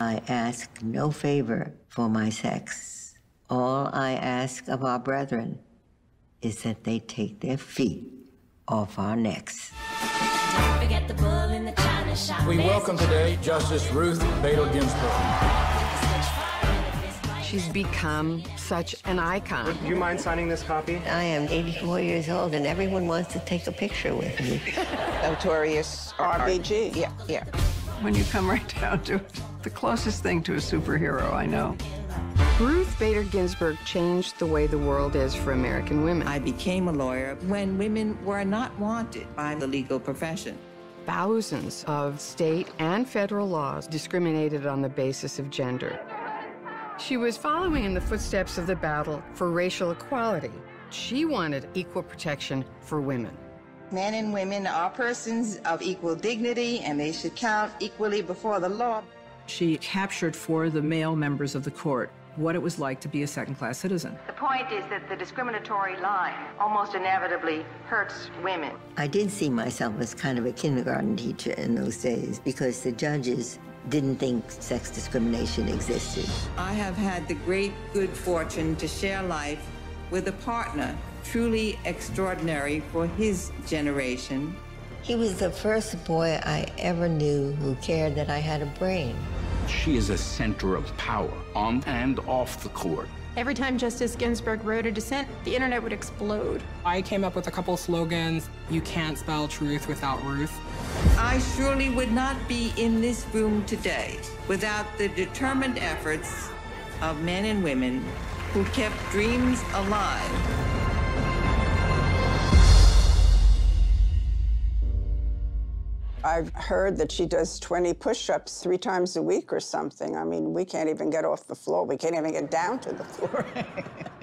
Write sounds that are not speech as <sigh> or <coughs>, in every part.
I ask no favor for my sex. All I ask of our brethren is that they take their feet off our necks. We welcome today Justice Ruth Bader Ginsburg. She's become such an icon. Do you mind signing this copy? I am 84 years old, and everyone wants to take a picture with me. <laughs> Notorious RBG. Yeah, yeah. When you come right down to it, the closest thing to a superhero I know. Ruth Bader Ginsburg changed the way the world is for American women. I became a lawyer when women were not wanted by the legal profession. Thousands of state and federal laws discriminated on the basis of gender. She was following in the footsteps of the battle for racial equality. She wanted equal protection for women. Men and women are persons of equal dignity and they should count equally before the law. She captured for the male members of the court what it was like to be a second class citizen. The point is that the discriminatory line almost inevitably hurts women. I did see myself as kind of a kindergarten teacher in those days because the judges didn't think sex discrimination existed. I have had the great good fortune to share life with a partner truly extraordinary for his generation. He was the first boy I ever knew who cared that I had a brain. She is a center of power on and off the court. Every time Justice Ginsburg wrote a dissent, the internet would explode. I came up with a couple slogans. You can't spell truth without Ruth. I surely would not be in this room today without the determined efforts of men and women who kept dreams alive. I've heard that she does 20 push-ups three times a week or something. I mean, we can't even get off the floor. We can't even get down to the floor. <laughs>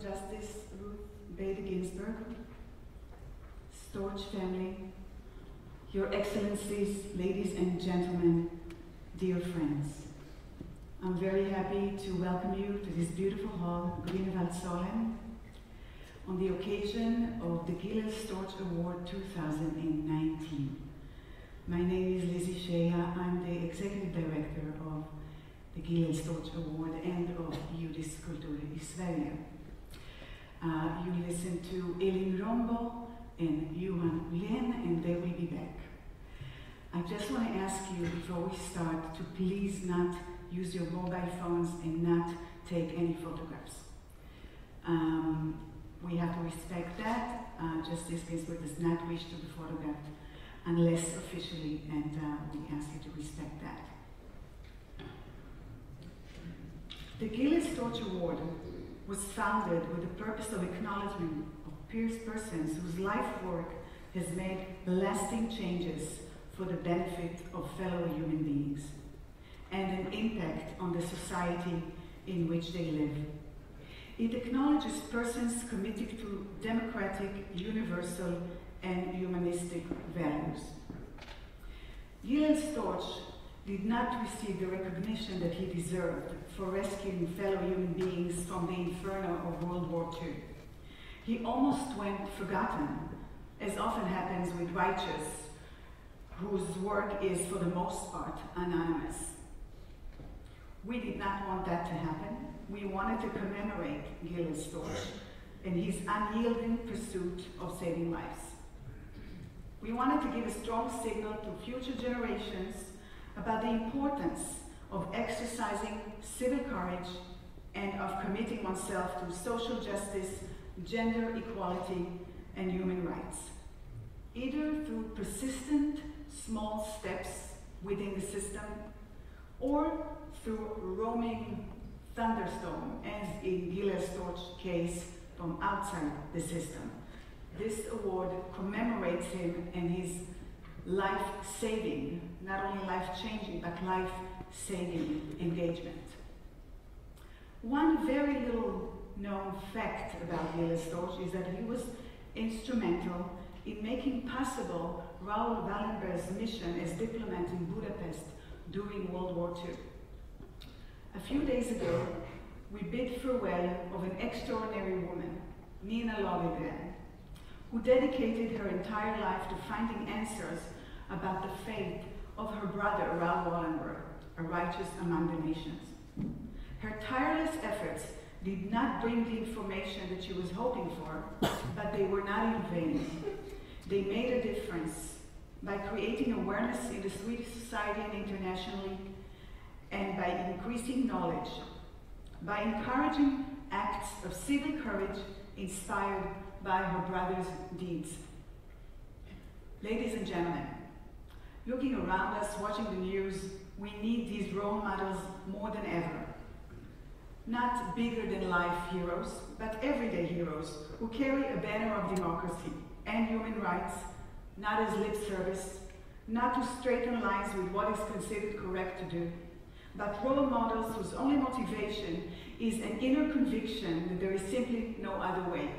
Justice Ruth Bader Ginsburg, Storch family, Your Excellencies, ladies and gentlemen, dear friends. I'm very happy to welcome you to this beautiful hall, Grünewaldsalen, on the occasion of the Gilel Storch Award 2019. My name is Lizzie Scheja. I'm the Executive Director of the Gilel Storch Award and of Judisk Kultur i Sverige. Uh, you listen to Elin Rombo and Johan Ullén, and they will be back. I just want to ask you before we start to please not use your mobile phones and not take any photographs. Um, we have to respect that. Uh, Justice Ginsburg does not wish to be photographed unless officially, and uh, we ask you to respect that. The Gilel Storch Award was founded with the purpose of acknowledgement of peers persons whose life work has made lasting changes for the benefit of fellow human beings and an impact on the society in which they live. It acknowledges persons committed to democratic, universal, and humanistic values. Gilel Storch did not receive the recognition that he deserved for rescuing fellow human beings from the inferno of World War II. He almost went forgotten, as often happens with righteous, whose work is for the most part anonymous. We did not want that to happen. We wanted to commemorate Gilel Storch and his unyielding pursuit of saving lives. We wanted to give a strong signal to future generations about the importance of exercising civil courage and of committing oneself to social justice, gender equality, and human rights, either through persistent small steps within the system or through roaming thunderstorm, as in Gilel Storch's case, from outside the system. This award commemorates him and his life-saving, not only life-changing, but life-saving engagement. One very little known fact about Gilel Storch is that he was instrumental in making possible Raoul Wallenberg's mission as diplomat in Budapest during World War II. A few days ago, we bid farewell of an extraordinary woman, Nina Lagergren, who dedicated her entire life to finding answers about the fate of her brother, Raoul Wallenberg, a righteous among the nations. Her tireless efforts did not bring the information that she was hoping for, but they were not in vain. They made a difference by creating awareness in the Swedish society and internationally, and by increasing knowledge, by encouraging acts of civil courage inspired by her brother's deeds. Ladies and gentlemen, looking around us, watching the news, we need these role models more than ever. Not bigger than life heroes, but everyday heroes who carry a banner of democracy and human rights, not as lip service, not to straighten lines with what is considered correct to do, but role models whose only motivation is an inner conviction that there is simply no other way.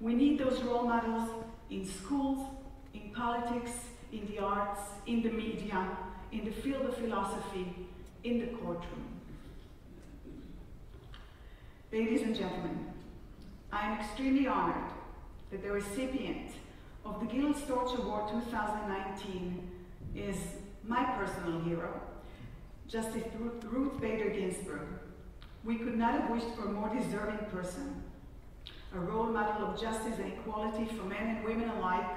We need those role models in schools, in politics, in the arts, in the media, in the field of philosophy, in the courtroom. Ladies and gentlemen, I am extremely honored that the recipient of the Gilel Storch Award 2019 is my personal hero, Justice Ruth Bader Ginsburg. We could not have wished for a more deserving person, a role model of justice and equality for men and women alike,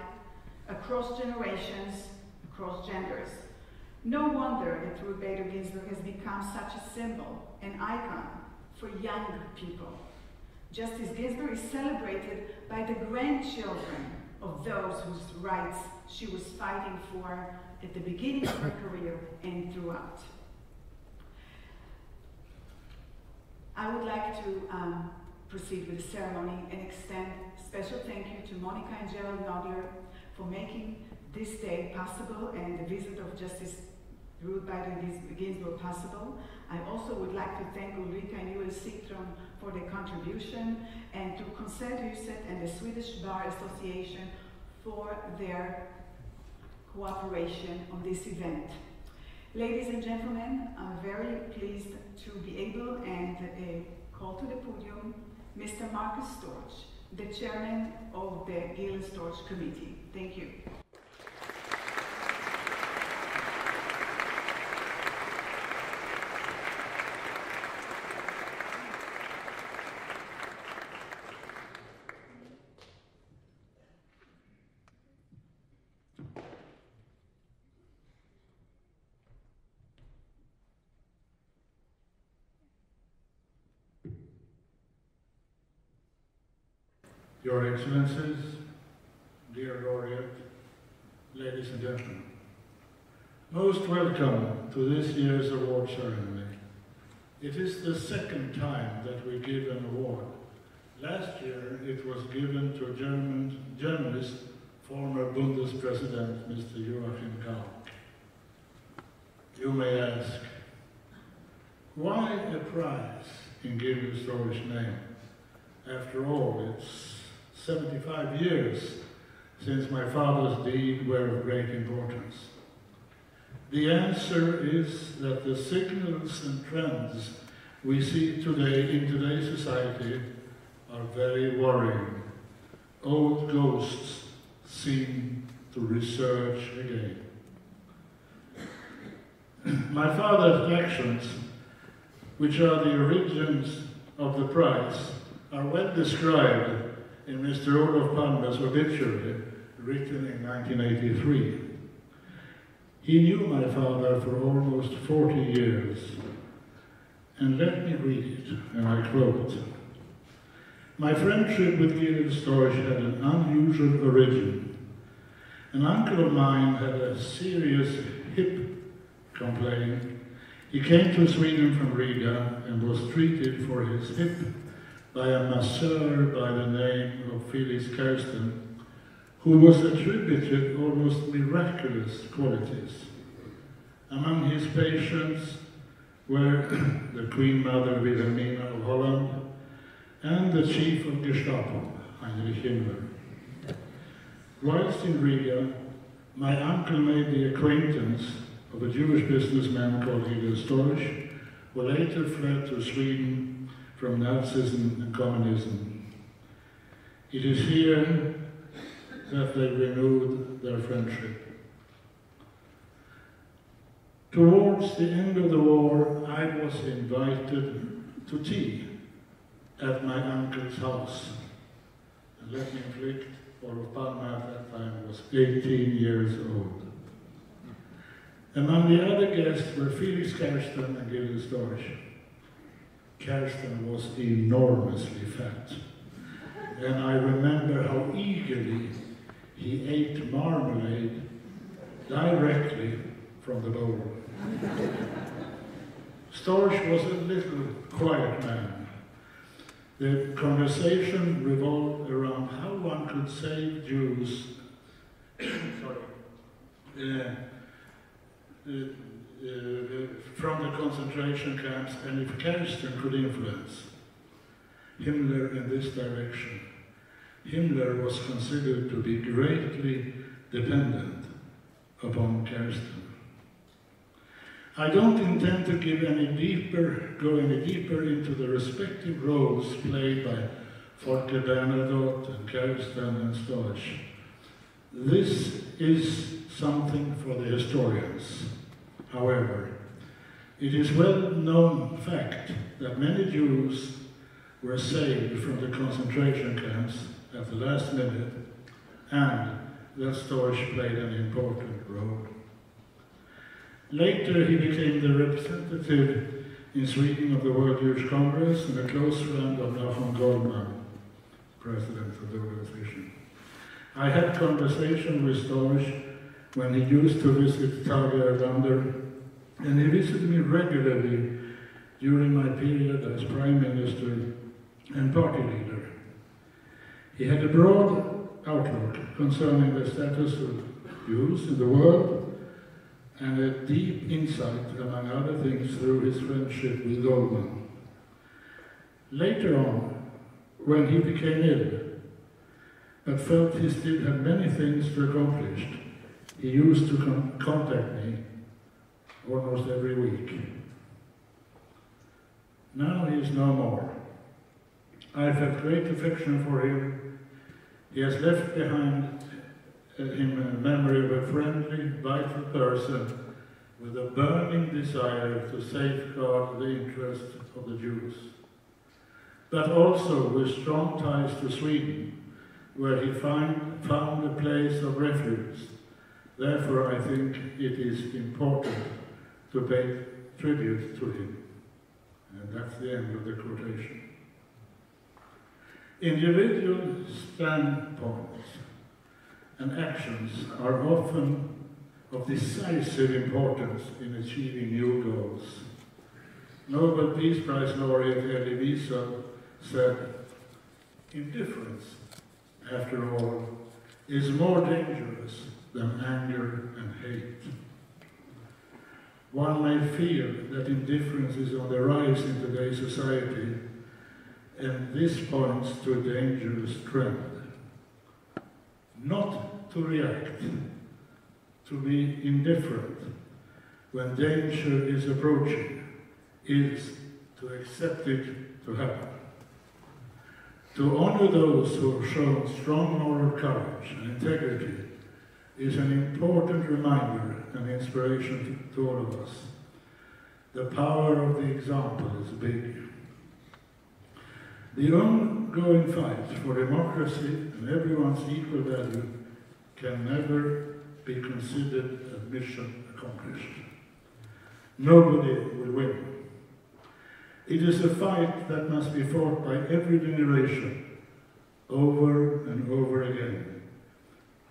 across generations, across genders. No wonder that Ruth Bader Ginsburg has become such a symbol, an icon for young people. Justice Ginsburg is celebrated by the grandchildren of those whose rights she was fighting for at the beginning of her career and throughout. I would like to um, proceed with the ceremony and extend special thank you to Monica and Gerald Nodler for making this day possible and the visit of Justice Ruth Bader Ginsburg possible. I also would like to thank Ulrika and Joel Citron for their contribution and to Konserthuset and the Swedish Bar Association for their cooperation on this event. Ladies and gentlemen, I'm very pleased to be able and uh, call to the podium Mr. Marcus Storch, the chairman of the Gilel Storch Committee. Thank you. Your Excellencies, dear laureate, ladies and gentlemen, most welcome to this year's award ceremony. It is the second time that we give an award. Last year it was given to German, journalist, former Bundespräsident Mr. Joachim Gauck. You may ask, why a prize in Gilel Storch's name? After all, it's 75 years since my father's deed were of great importance. The answer is that the signals and trends we see today in today's society are very worrying. Old ghosts seem to resurge again. <clears throat> My father's actions, which are the origins of the price, are well described in Mr. Olof Palme's obituary, written in 1983. He knew my father for almost 40 years, and let me read it, and I quote, My friendship with Gilel Storch had an unusual origin. An uncle of mine had a serious hip complaint. He came to Sweden from Riga and was treated for his hip by a masseur by the name of Felix Kersten, who was attributed almost miraculous qualities. Among his patients were <clears throat> the Queen Mother Wilhelmina of Holland and the Chief of Gestapo, Heinrich Himmler. Whilst in Riga, my uncle made the acquaintance of a Jewish businessman called Hillel Storch, who later fled to Sweden from Nazism and communism. It is here that they renewed their friendship. Towards the end of the war, I was invited to tea at my uncle's house. And let me inflict, Olof Palme at that time was 18 years old. Among the other guests were Felix Kersten and Gilel Storch. Kersten was enormously fat. And I remember how eagerly he ate marmalade directly from the bowl. Storch was a little quiet man. The conversation revolved around how one could save Jews <coughs> sorry, uh, uh, Uh, from the concentration camps and if Kersten could influence Himmler in this direction. Himmler was considered to be greatly dependent upon Kersten. I don't intend to give any deeper, go any deeper into the respective roles played by Folke Bernadotte and Kersten and Storch. This is something for the historians. However, it is well-known fact that many Jews were saved from the concentration camps at the last minute, and that Storch played an important role. Later, he became the representative in Sweden of the World Jewish Congress and a close friend of Nachum Goldman, president of the organization. I had conversation with Storch when he used to visit Tage Erlander, and he visited me regularly during my period as Prime Minister and party leader. He had a broad outlook concerning the status of Jews in the world and a deep insight, among other things, through his friendship with Goldman. Later on, when he became ill, but felt he still had many things to accomplish, he used to con contact me almost every week. Now he is no more. I've great affection for him. He has left behind uh, him a memory of a friendly, vital person with a burning desire to safeguard the interests of the Jews, but also with strong ties to Sweden, where he find, found a place of refuge. Therefore, I think it is important to pay tribute to him. And that's the end of the quotation. Individual standpoints and actions are often of decisive importance in achieving new goals. Nobel Peace Prize laureate Elie Wiesel said, indifference, after all, is more dangerous than anger and hate. One may fear that indifference is on the rise in today's society, and this points to a dangerous trend. Not to react, to be indifferent when danger is approaching, is to accept it to happen. To honor those who have shown strong moral courage and integrity is an important reminder and inspiration to all of us. The power of the example is big. The ongoing fight for democracy and everyone's equal value can never be considered a mission accomplished. Nobody will win. It is a fight that must be fought by every generation, over and over again.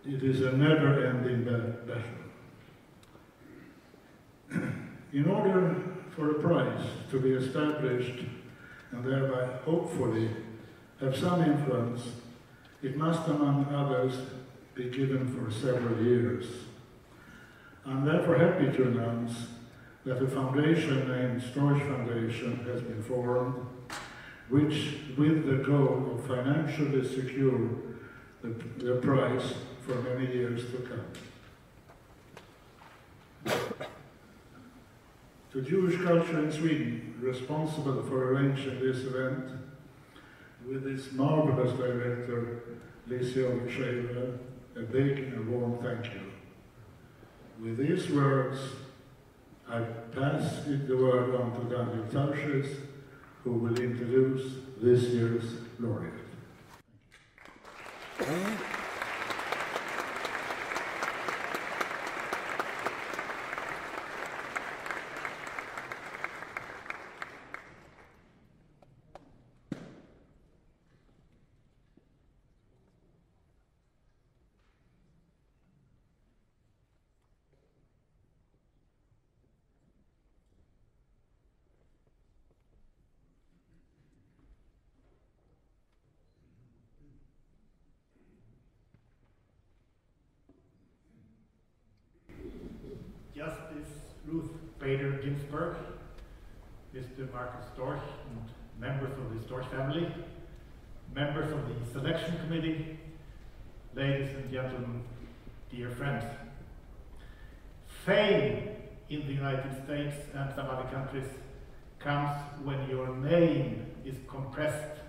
It is a never-ending battle. In order for a prize to be established and thereby hopefully have some influence, it must, among others, be given for several years. I'm therefore happy to announce that a foundation named Storch Foundation has been formed, which, with the goal of financially secure the, the prize for many years to come. to Jewish culture in Sweden, responsible for arranging this event, with its marvelous director, Licio Shaver, a big and warm thank you. With these words, I pass the word on to Daniel Tarschys, who will introduce this year's laureate. Justice Ruth Bader Ginsburg, Mr. Marcus Storch, and members of the Storch family, members of the selection committee, ladies and gentlemen, dear friends. Fame in the United States and some other countries comes when your name is compressed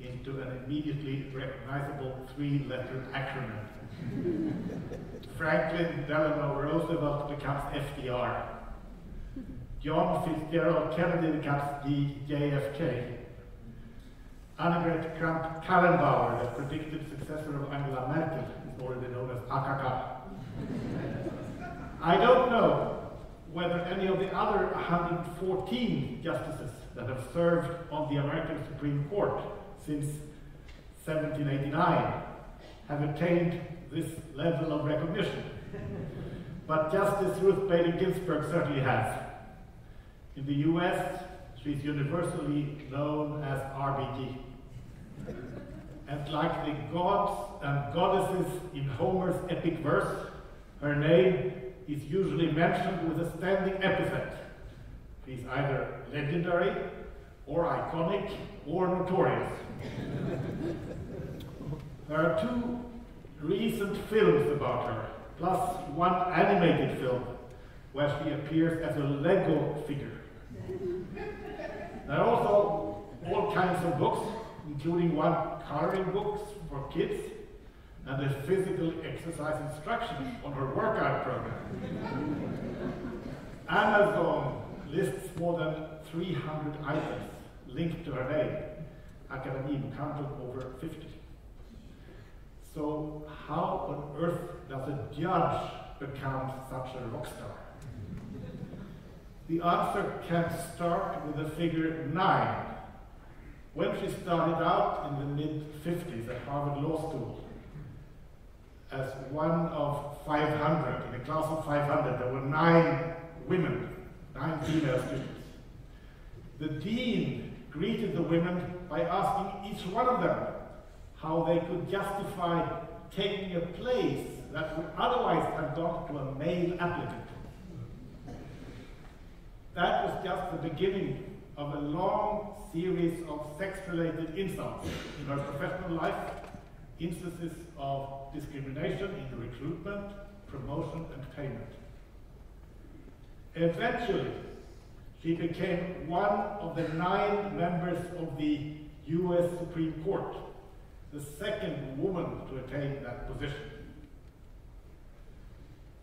into an immediately recognizable three-letter acronym. <laughs> Franklin Delano Roosevelt becomes FDR. John Fitzgerald Kennedy becomes JFK. Annegret Kramp-Karrenbauer, the predicted successor of Angela Merkel, is already known as AKK. I don't know whether any of the other 114 justices that have served on the American Supreme Court since 1789 have attained this level of recognition. <laughs> But Justice Ruth Bader Ginsburg certainly has. In the US, she's universally known as RBG. And like the gods and goddesses in Homer's epic verse, her name is usually mentioned with a standing epithet. She's either legendary, or iconic, or notorious. <laughs> there are two recent films about her, plus one animated film where she appears as a Lego figure. There are also all kinds of books, including one coloring books for kids and a physical exercise instruction on her workout program. Amazon lists more than 300 items linked to her name. Academia counted over 50. So how on earth does a judge become such a rock star? The answer can start with the figure nine. When she started out in the mid-50s at Harvard Law School, as one of 500, in a class of 500, there were nine women, nine female students. The dean greeted the women by asking each one of them how they could justify taking a place that would otherwise have gone to a male applicant. That was just the beginning of a long series of sex-related insults in her professional life, instances of discrimination in recruitment, promotion, and payment. Eventually, she became one of the nine members of the US Supreme Court, the second woman to attain that position.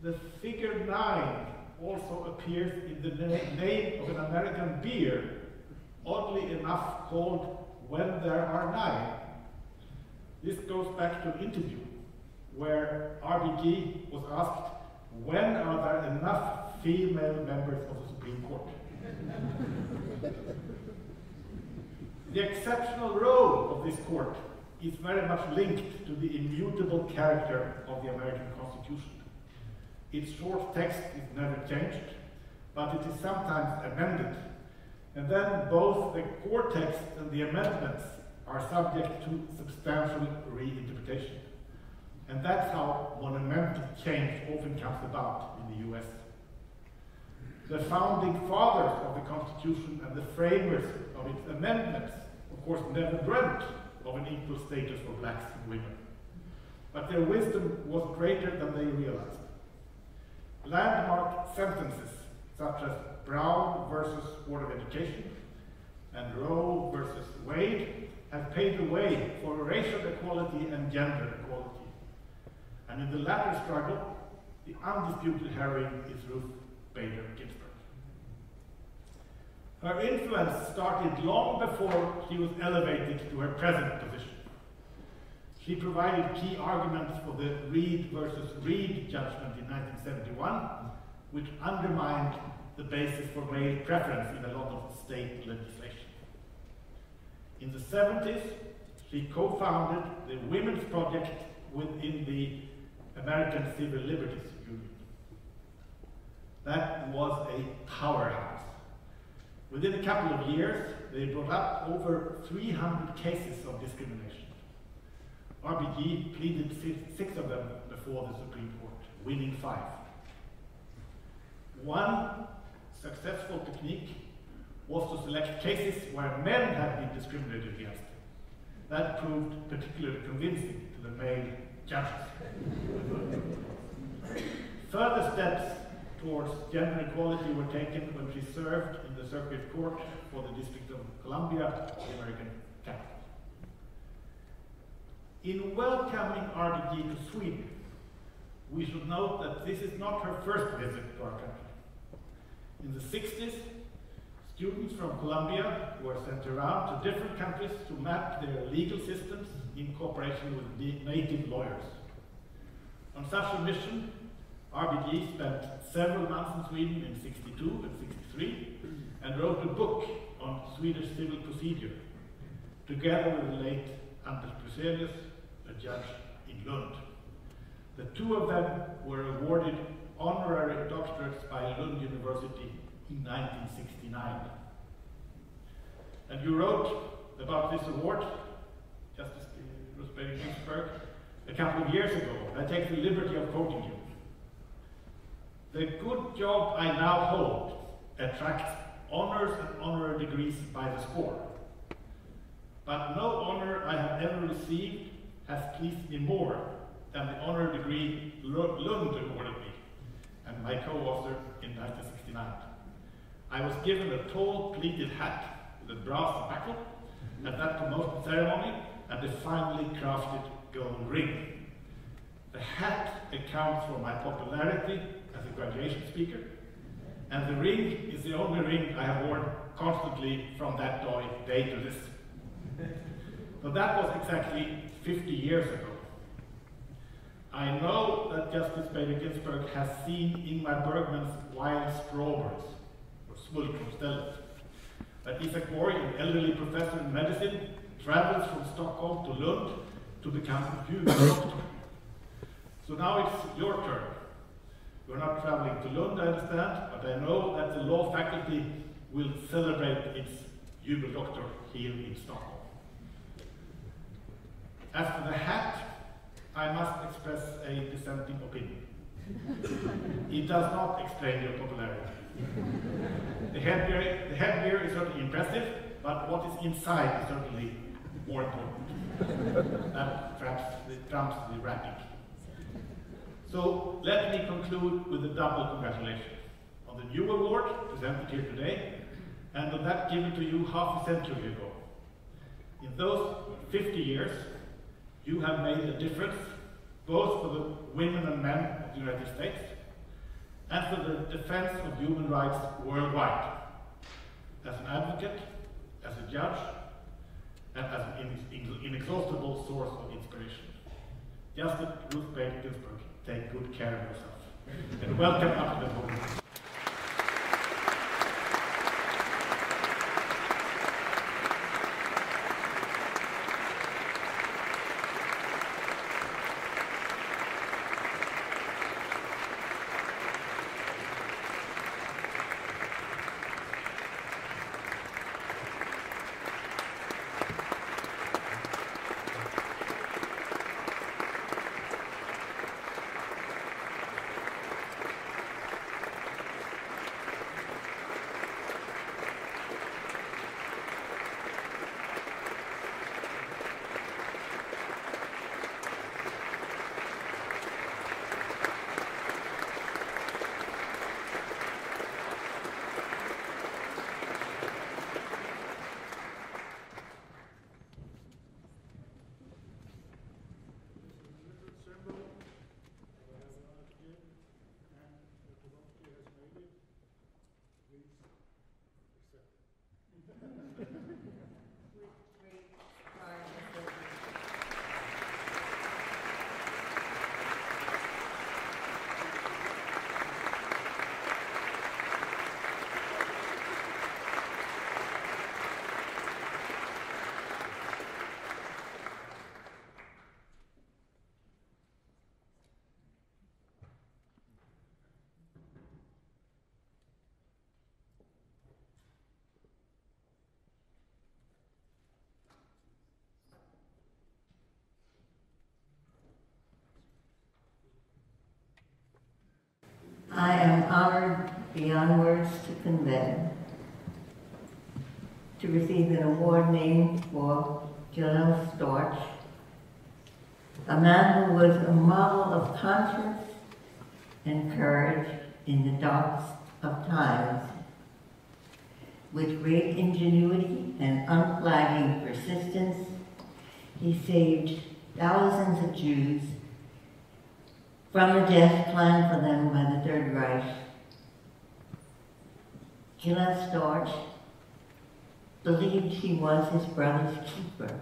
The figure nine also appears in the name of an American beer, oddly enough called When There Are Nine. This goes back to an interview where RBG was asked, when are there enough female members of the Supreme Court? <laughs> the exceptional role of this court is very much linked to the immutable character of the American Constitution. Its short text is never changed, but it is sometimes amended. And then both the core text and the amendments are subject to substantial reinterpretation. And that's how monumental change often comes about in the US. The founding fathers of the Constitution and the framers of its amendments, of course, never dreamt of an equal status for blacks and women. But their wisdom was greater than they realized. Landmark sentences such as Brown versus Board of Education and Roe versus Wade have paved the way for racial equality and gender equality. And in the latter struggle, the undisputed heroine is Ruth Bader Ginsburg. Her influence started long before she was elevated to her present position. She provided key arguments for the Reed versus Reed judgment in 1971, which undermined the basis for male preference in a lot of state legislation. In the 70s, she co-founded the Women's Project within the American Civil Liberties Union. That was a powerhouse. Within a couple of years, they brought up over 300 cases of discrimination. RBG pleaded six of them before the Supreme Court, winning five. One successful technique was to select cases where men had been discriminated against. That proved particularly convincing to the male judges. Further steps towards gender equality were taken when she served in the Circuit Court for the District of Columbia, the American capital. In welcoming RBG to Sweden, we should note that this is not her first visit to our country. In the 60s, students from Columbia were sent around to different countries to map their legal systems in cooperation with native lawyers. On such a mission, RBG spent several months in Sweden in 62 and 63 and wrote a book on Swedish civil procedure, together with the late Anders Bruzelius, a judge in Lund. The two of them were awarded honorary doctorates by Lund University in 1969. And you wrote about this award, Justice Bader Ginsburg, a couple of years ago. I take the liberty of quoting you. The good job I now hold attracts honors and honorary degrees by the score. But no honor I have ever received has pleased me more than the honor degree Lund awarded me and my co-author in 1969. I was given a tall pleated hat with a brass buckle at that promotion ceremony and a finely crafted gold ring. The hat accounts for my popularity as a graduation speaker, and the ring is the only ring I have worn constantly from that day to this. But that was exactly 50 years ago. I know that Justice Bader Ginsburg has seen Ingmar Bergman's Wild Strawberries, Smultronstället. But Isak Borg, an elderly professor in medicine, travels from Stockholm to Lund to become a human doctor. So now it's your turn. You're not traveling to Lund, I understand, but I know that the law faculty will celebrate its Jubel Doctor here in Stockholm. As for the hat, I must express a dissenting opinion. it does not explain your popularity. <laughs> the, headgear, the headgear is certainly impressive, but what is inside is certainly more important. that perhaps trumps the wrapping. So let me conclude with a double congratulations on the new award presented here today and on that given to you half a century ago. In those 50 years, you have made a difference both for the women and men of the United States and for the defense of human rights worldwide. As an advocate, as a judge, and as an inexhaustible source of inspiration. Justice Ruth Bader Ginsburg, take good care of yourself. And welcome up to the podium. I am honored beyond words to convey to receive an award named for Gilel Storch, a man who was a model of conscience and courage in the darkest of times. With great ingenuity and unflagging persistence, he saved thousands of Jews from the death planned for them by the Third Reich. Gilel Storch believed he was his brother's keeper,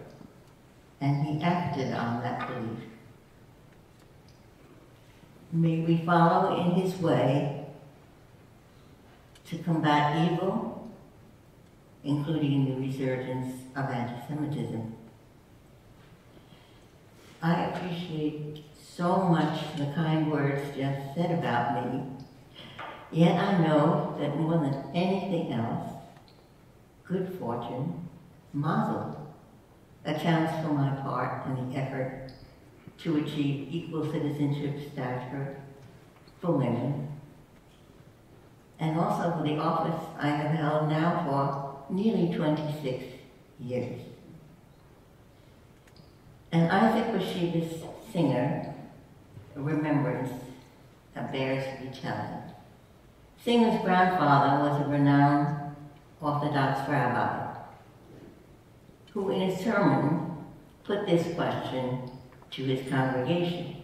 and he acted on that belief. May we follow in his way to combat evil, including the resurgence of anti-Semitism. I appreciate so much the kind words Jeff said about me, yet I know that more than anything else, good fortune, mazel, accounts for my part in the effort to achieve equal citizenship stature for women, and also for the office I have held now for nearly 26 years. And Isaac Bashevis Singer, a remembrance that bears retelling. Singer's grandfather was a renowned Orthodox rabbi who in a sermon put this question to his congregation.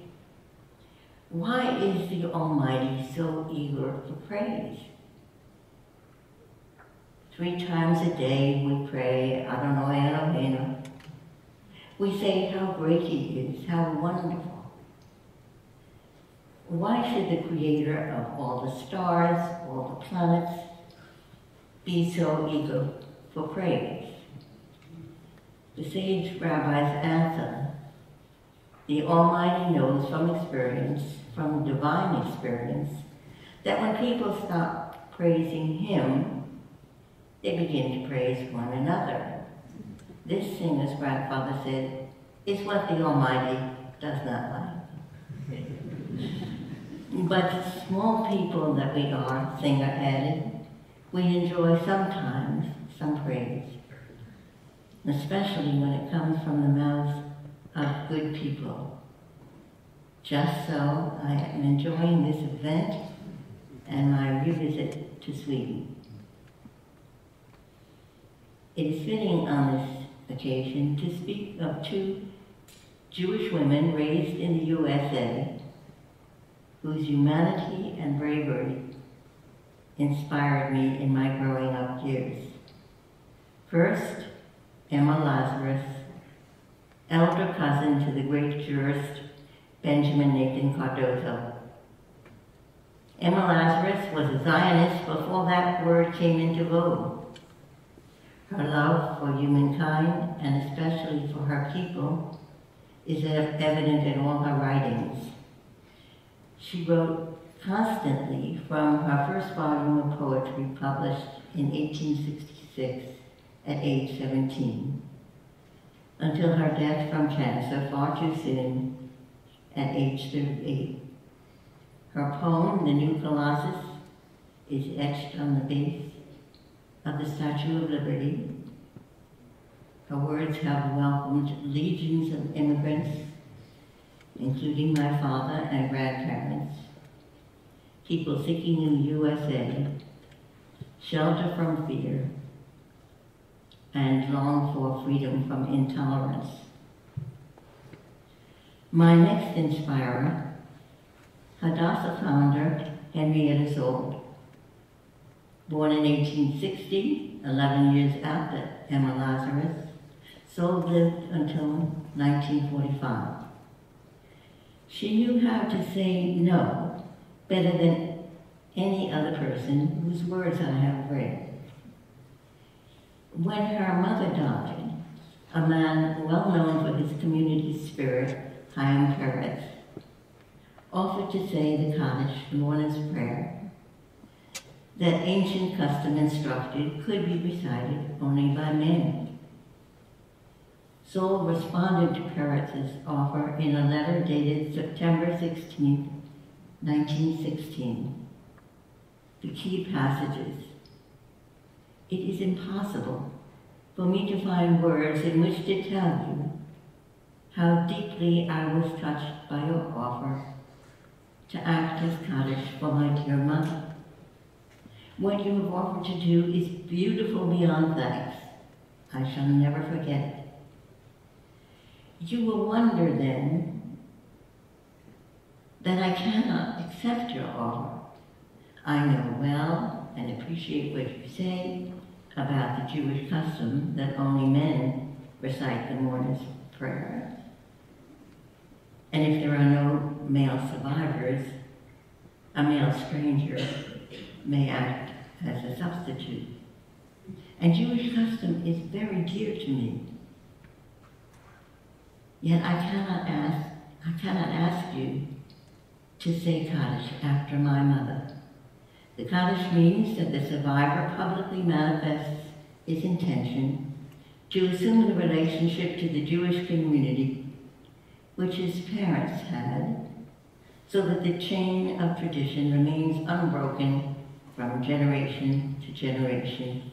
Why is the Almighty so eager for praise? Three times a day we pray, Adonai Eloheinu. We say how great he is, how wonderful. Why should the creator of all the stars, all the planets, be so eager for praise? The sage rabbi's answer, the Almighty knows from experience, from divine experience, that when people stop praising him, they begin to praise one another. This singer's grandfather said, is what the Almighty does not. But small people that we are, Singer added, we enjoy sometimes some praise, especially when it comes from the mouths of good people. Just so, I am enjoying this event and my revisit to Sweden. It is fitting on this occasion to speak of two Jewish women raised in the USA whose humanity and bravery inspired me in my growing up years. First, Emma Lazarus, elder cousin to the great jurist Benjamin Nathan Cardozo. Emma Lazarus was a Zionist before that word came into vogue. Her love for humankind, and especially for her people, is evident in all her writings. She wrote constantly from her first volume of poetry published in 1866 at age 17 until her death from cancer far too soon at age 38. Her poem, The New Colossus, is etched on the base of the Statue of Liberty. Her words have welcomed legions of immigrants, including my father and grandparents, people seeking in the USA shelter from fear and long for freedom from intolerance. My next inspirer, Hadassah founder Henrietta Szold, Born in 1860, 11 years after Emma Lazarus, Szold lived until 1945. She knew how to say no better than any other person whose words I have read. When her mother died, a man well known for his community spirit, Chaim Peretz, offered to say the Kaddish mourner's prayer that ancient custom instructed could be recited only by men. Szold responded to Peretz's offer in a letter dated September 16, 1916. The key passages. It is impossible for me to find words in which to tell you how deeply I was touched by your offer to act as Kaddish for my dear mother. What you have offered to do is beautiful beyond thanks. I shall never forget it. You will wonder then that I cannot accept your offer. I know well and appreciate what you say about the Jewish custom that only men recite the mourner's prayer. And if there are no male survivors, a male stranger may act as a substitute. And Jewish custom is very dear to me. Yet I cannot ask, I cannot ask you to say Kaddish after my mother. The Kaddish means that the survivor publicly manifests his intention to assume the relationship to the Jewish community which his parents had, so that the chain of tradition remains unbroken from generation to generation,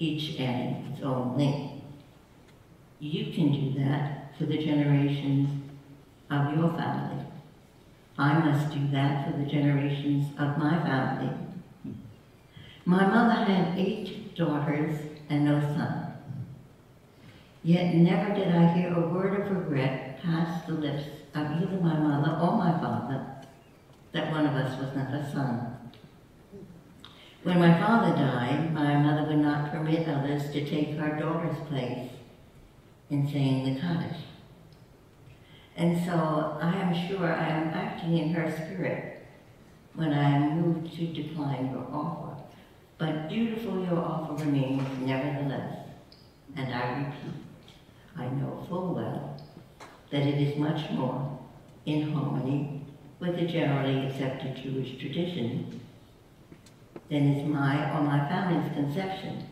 each adding its own link. You can do that for the generations of your family. I must do that for the generations of my family. My mother had eight daughters and no son. Yet never did I hear a word of regret pass the lips of either my mother or my father that one of us was not a son. When my father died, my mother would not permit others to take our daughter's place in saying the Kaddish. And so I am sure I am acting in her spirit when I am moved to decline your offer. But beautiful your offer remains nevertheless. And I repeat, I know full well that it is much more in harmony with the generally accepted Jewish tradition than is my or my family's conception.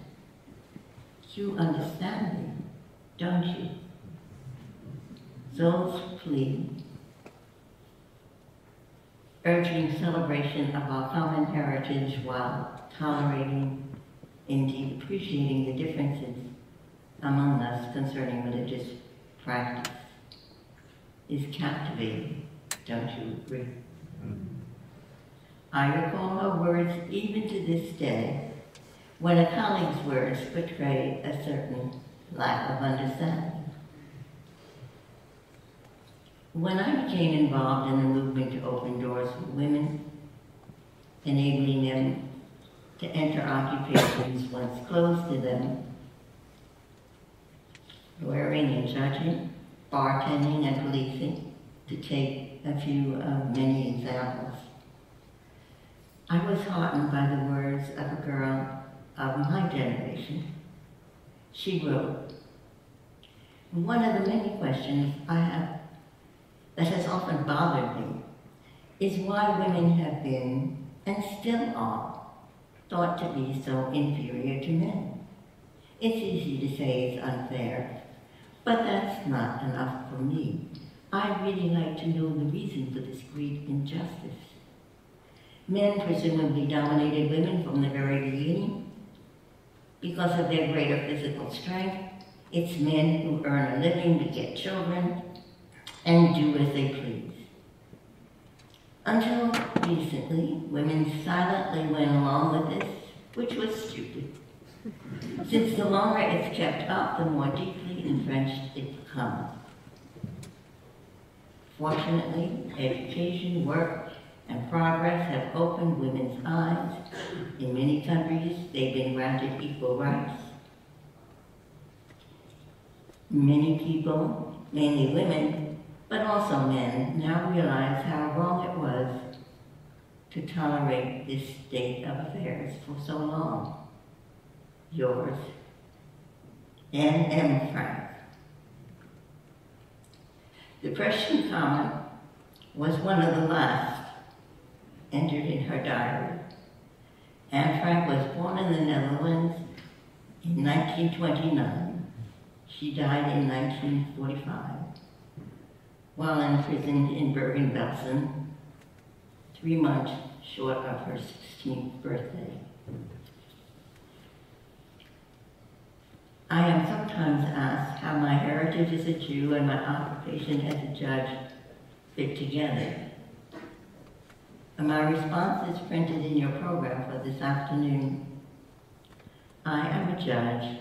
You understand me, don't you? Szold's plea, urging celebration of our common heritage while tolerating, indeed appreciating the differences among us concerning religious practice is captivating, don't you agree? Mm-hmm. I recall her words even to this day when a colleague's words betray a certain lack of understanding. When I became involved in the movement to open doors for women, enabling them to enter occupations once closed to them, lawyering and judging, bartending and policing, to take a few of many examples. I was heartened by the words of a girl of my generation. She wrote, one of the many questions I have that has often bothered me is why women have been, and still are, thought to be so inferior to men. It's easy to say it's unfair, but that's not enough for me. I'd really like to know the reason for this great injustice. Men presumably dominated women from the very beginning because of their greater physical strength. It's men who earn a living to get children and do as they please. Until recently, women silently went along with this, which was stupid. Since the longer it's kept up, the more deeply entrenched it becomes. Fortunately, education, work, and progress have opened women's eyes. In many countries, they've been granted equal rights. Many people, mainly women, but also men, now realize how wrong it was to tolerate this state of affairs for so long. Yours, Anne M. Frank. The Preston comment was one of the last entered in her diary. Anne Frank was born in the Netherlands in 1929. She died in 1945 while imprisoned in Bergen-Belsen, three months short of her 16th birthday. I am sometimes asked how my heritage as a Jew and my occupation as a judge fit together. And my response is printed in your program for this afternoon. I am a judge,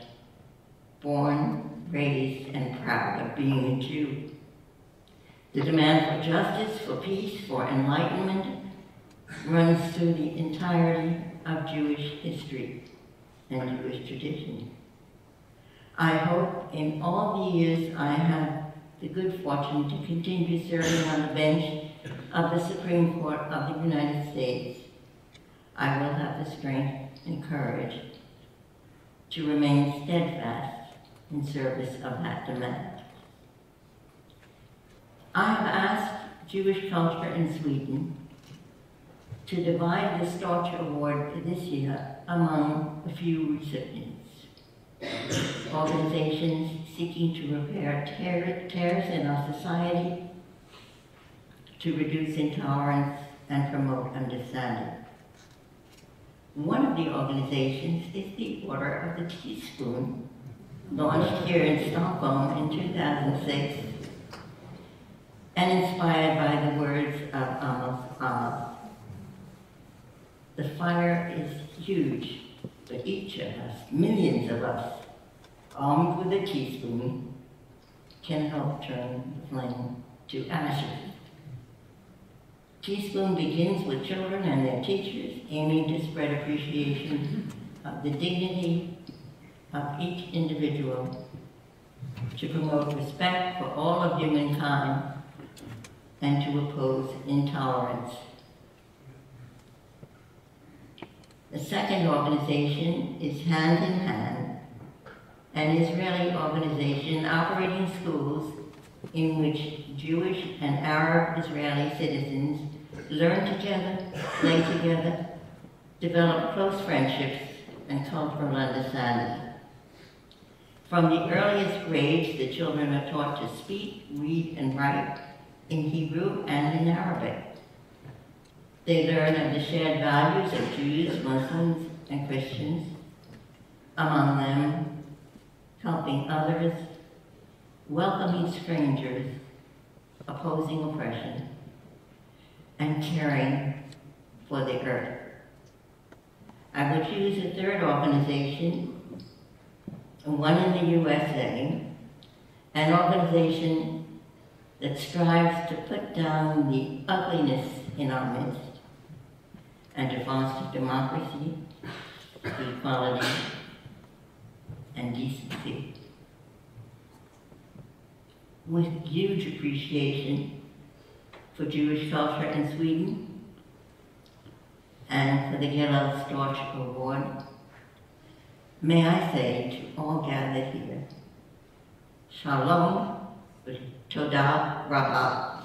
born, raised, and proud of being a Jew. The demand for justice, for peace, for enlightenment runs through the entirety of Jewish history and Jewish tradition. I hope in all the years I have the good fortune to continue serving on the bench of the Supreme Court of the United States, I will have the strength and courage to remain steadfast in service of that demand. I have asked Jewish culture in Sweden to divide the Storch Award for this year among a few recipients. Organizations seeking to repair tear, tears in our society, to reduce intolerance and promote understanding. One of the organizations is the Order of the Teaspoon, launched here in Stockholm in 2006 and inspired by the words of Amos Oz. The fire is huge, but each of us, millions of us, armed with a teaspoon, can help turn the flame to ashes. Teaspoon begins with children and their teachers, aiming to spread appreciation of the dignity of each individual, to promote respect for all of humankind, and to oppose intolerance. The second organization is Hand in Hand, an Israeli organization operating schools in which Jewish and Arab Israeli citizens learn together, play together, develop close friendships and cultural understanding. From the earliest grades, the children are taught to speak, read, and write in Hebrew and in Arabic. They learn of the shared values of Jews, Muslims, and Christians, among them helping others, welcoming strangers, opposing oppression, and caring for the earth. I would choose a third organization, one in the USA, an organization that strives to put down the ugliness in our midst and to foster democracy, equality, and decency. With huge appreciation for Jewish culture in Sweden and for the Gilel Storch Award, may I say to all gathered here, Shalom, Toda Rabah.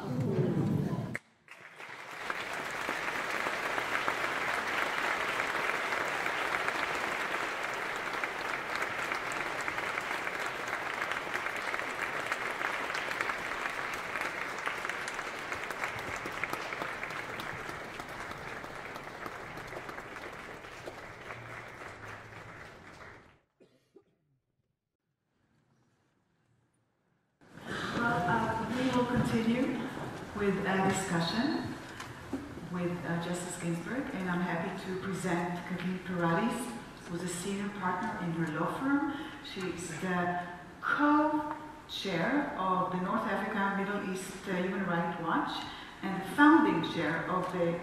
continue with a discussion with uh, Justice Ginsburg, and I'm happy to present Kathleen Peratis, who's a senior partner in her law firm. She's the co-chair of the North Africa Middle East uh, Human Rights Watch and founding chair of the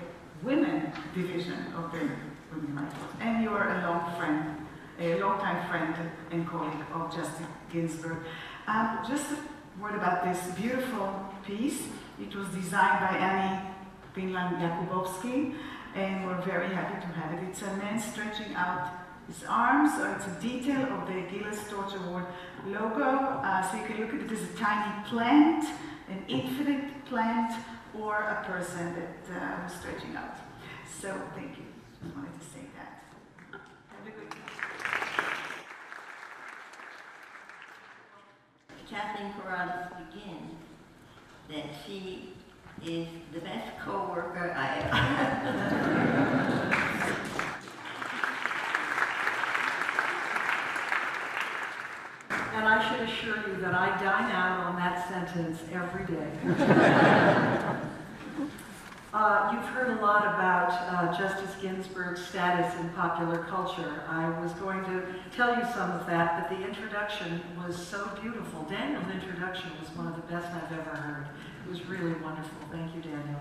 Women Division of the Women Rights Watch. And you're a long friend, a long-time friend and colleague of Justice Ginsburg. Um, just a word about this beautiful piece. It was designed by Annie Finland Jakubowski, and we're very happy to have it. It's a man stretching out his arms, so it's a detail of the Gilel Storch Award logo. Uh, so you can look at it as a tiny plant, an infinite plant, or a person that uh, was stretching out. So thank you. Just wanted to say that. Have a good day. Kathleen Peratis begins that she is the best co-worker I ever had. <laughs> And I should assure you that I dine out on that sentence every day. <laughs> uh, you've heard a lot about uh, Justice Ginsburg's status in popular culture. I was going to tell you some of that, but the introduction was so beautiful. Daniel's introduction was one of the best I've ever heard. It was really wonderful. Thank you, Daniel.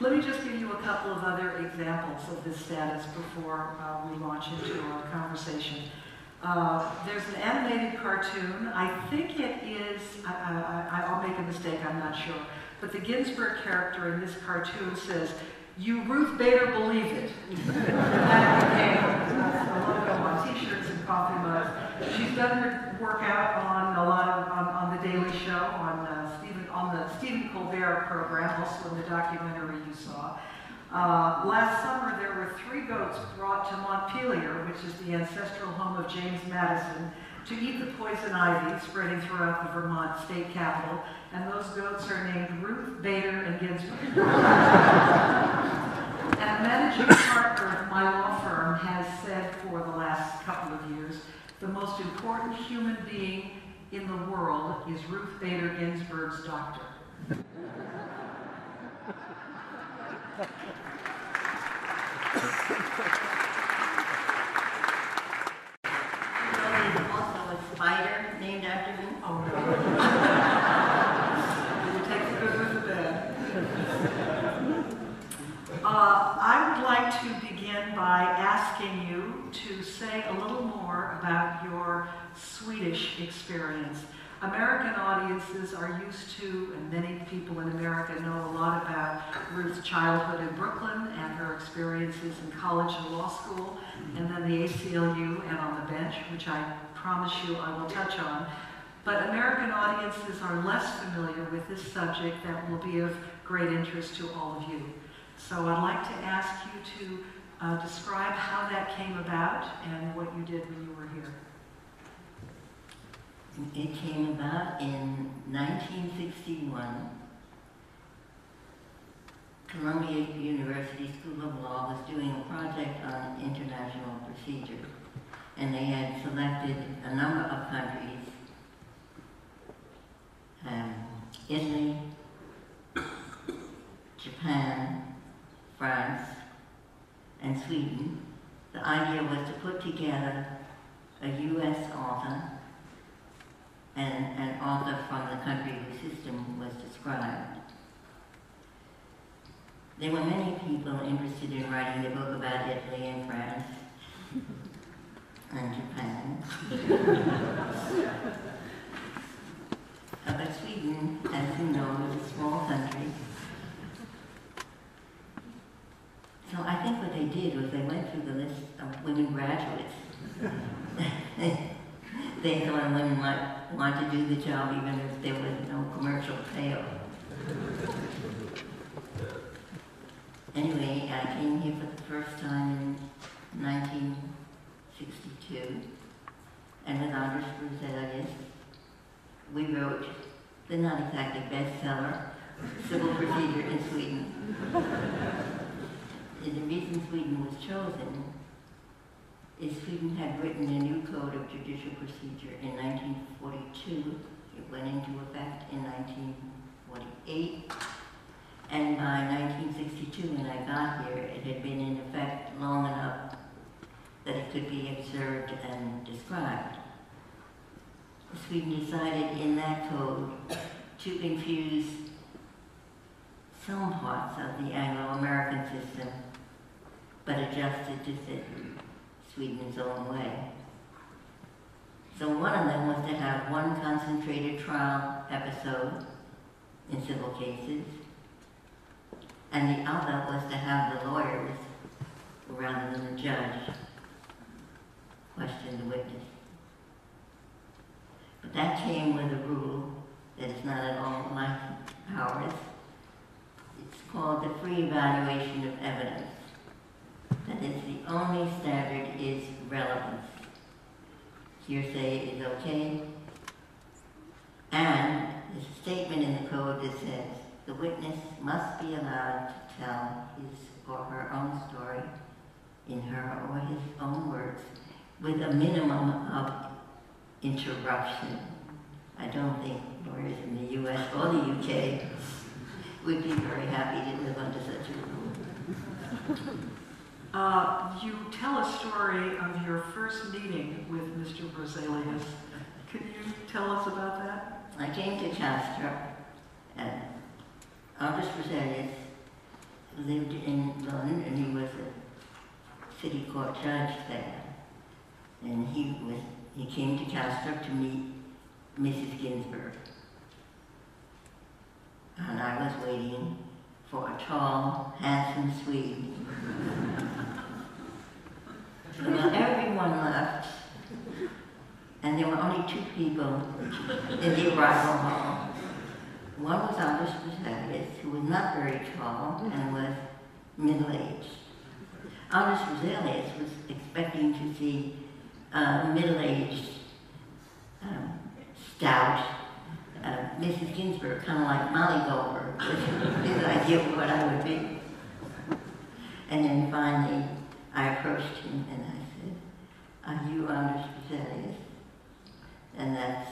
Let me just give you a couple of other examples of this status before uh, we launch into our conversation. Uh, there's an animated cartoon. I think it is, I'll make a mistake, I'm not sure. But the Ginsburg character in this cartoon says, you Ruth Bader believe it. <laughs> that became a logo on t-shirts and coffee mugs. She's done her workout on a lot of, on, on the Daily Show, on uh, Stephen, on the Stephen Colbert program, also in the documentary you saw. Uh, last summer, there were three goats brought to Montpelier, which is the ancestral home of James Madison, to eat the poison ivy spreading throughout the Vermont state capital, and those goats are named Ruth, Bader, and Ginsburg. <laughs> and a managing partner of my law firm has said for the last couple of years, the most important human being in the world is Ruth Bader Ginsburg's doctor. also a spider named after him? Oh, no. it takes a good with the bad. Uh, I would like to begin by asking you to say a little more about your Swedish experience. American audiences are used to, and many people in America know a lot about Ruth's childhood in Brooklyn and her experiences in college and law school, and then the ACLU and on the bench, which I promise you I will touch on. But American audiences are less familiar with this subject that will be of great interest to all of you. So I'd like to ask you to uh, describe how that came about and what you did when you were here. It came about in 1961. Columbia University School of Law was doing a project on international procedure, and they had selected a number of countries, um, Italy, <coughs> Japan, France, and Sweden. The idea was to put together a U.S. author and an author from the country whose system was described. There were many people interested in writing a book about Italy and France <laughs> and Japan. <laughs> Uh, but Sweden, as you know, is a small country. So I think what they did was they went through the list of women graduates. <laughs> they thought women might want to do the job even if there was no commercial payoff. Anyway, I came here for the first time in 1962, and with Anders Bruzelius, we wrote the not exactly bestseller, Civil Procedure in Sweden. The reason Sweden was chosen is Sweden had written a new code of judicial procedure in 1942. It went into effect in 1948. And by 1962, when I got here, it had been in effect long enough that it could be observed and described. Sweden decided in that code to infuse some parts of the Anglo-American system, but adjusted to fit Sweden's own way. So one of them was to have one concentrated trial episode in civil cases, and the other was to have the lawyers, rather than the judge, question the witness. But that came with a rule that is not at all like ours. It's called the free evaluation of evidence. That is, the only standard is relevance. Hearsay is okay. And there's a statement in the code that says the witness must be allowed to tell his or her own story in her or his own words with a minimum of interruption. I don't think lawyers in the US or the UK would be very happy to live under such a rule. Uh, you tell a story of your first meeting with Mr. Bruzelius. Can you tell us about that? I came to Kastrup, and August Bruzelius lived in Lund, and he was a city court judge there. and he was he came to Kastrup to meet Mrs. Ginsburg. And I was waiting for a tall, handsome Swede. <laughs> well, everyone left, and there were only two people in the arrival hall. One was Anders Bruzelius, who was not very tall and was middle-aged. Anders Bruzelius was expecting to see a middle-aged, um, stout uh, Mrs. Ginsburg, kind of like Molly Goldberg, was his idea of what I would be. And then finally, I approached him and Are you Anders Bruzelius? And that's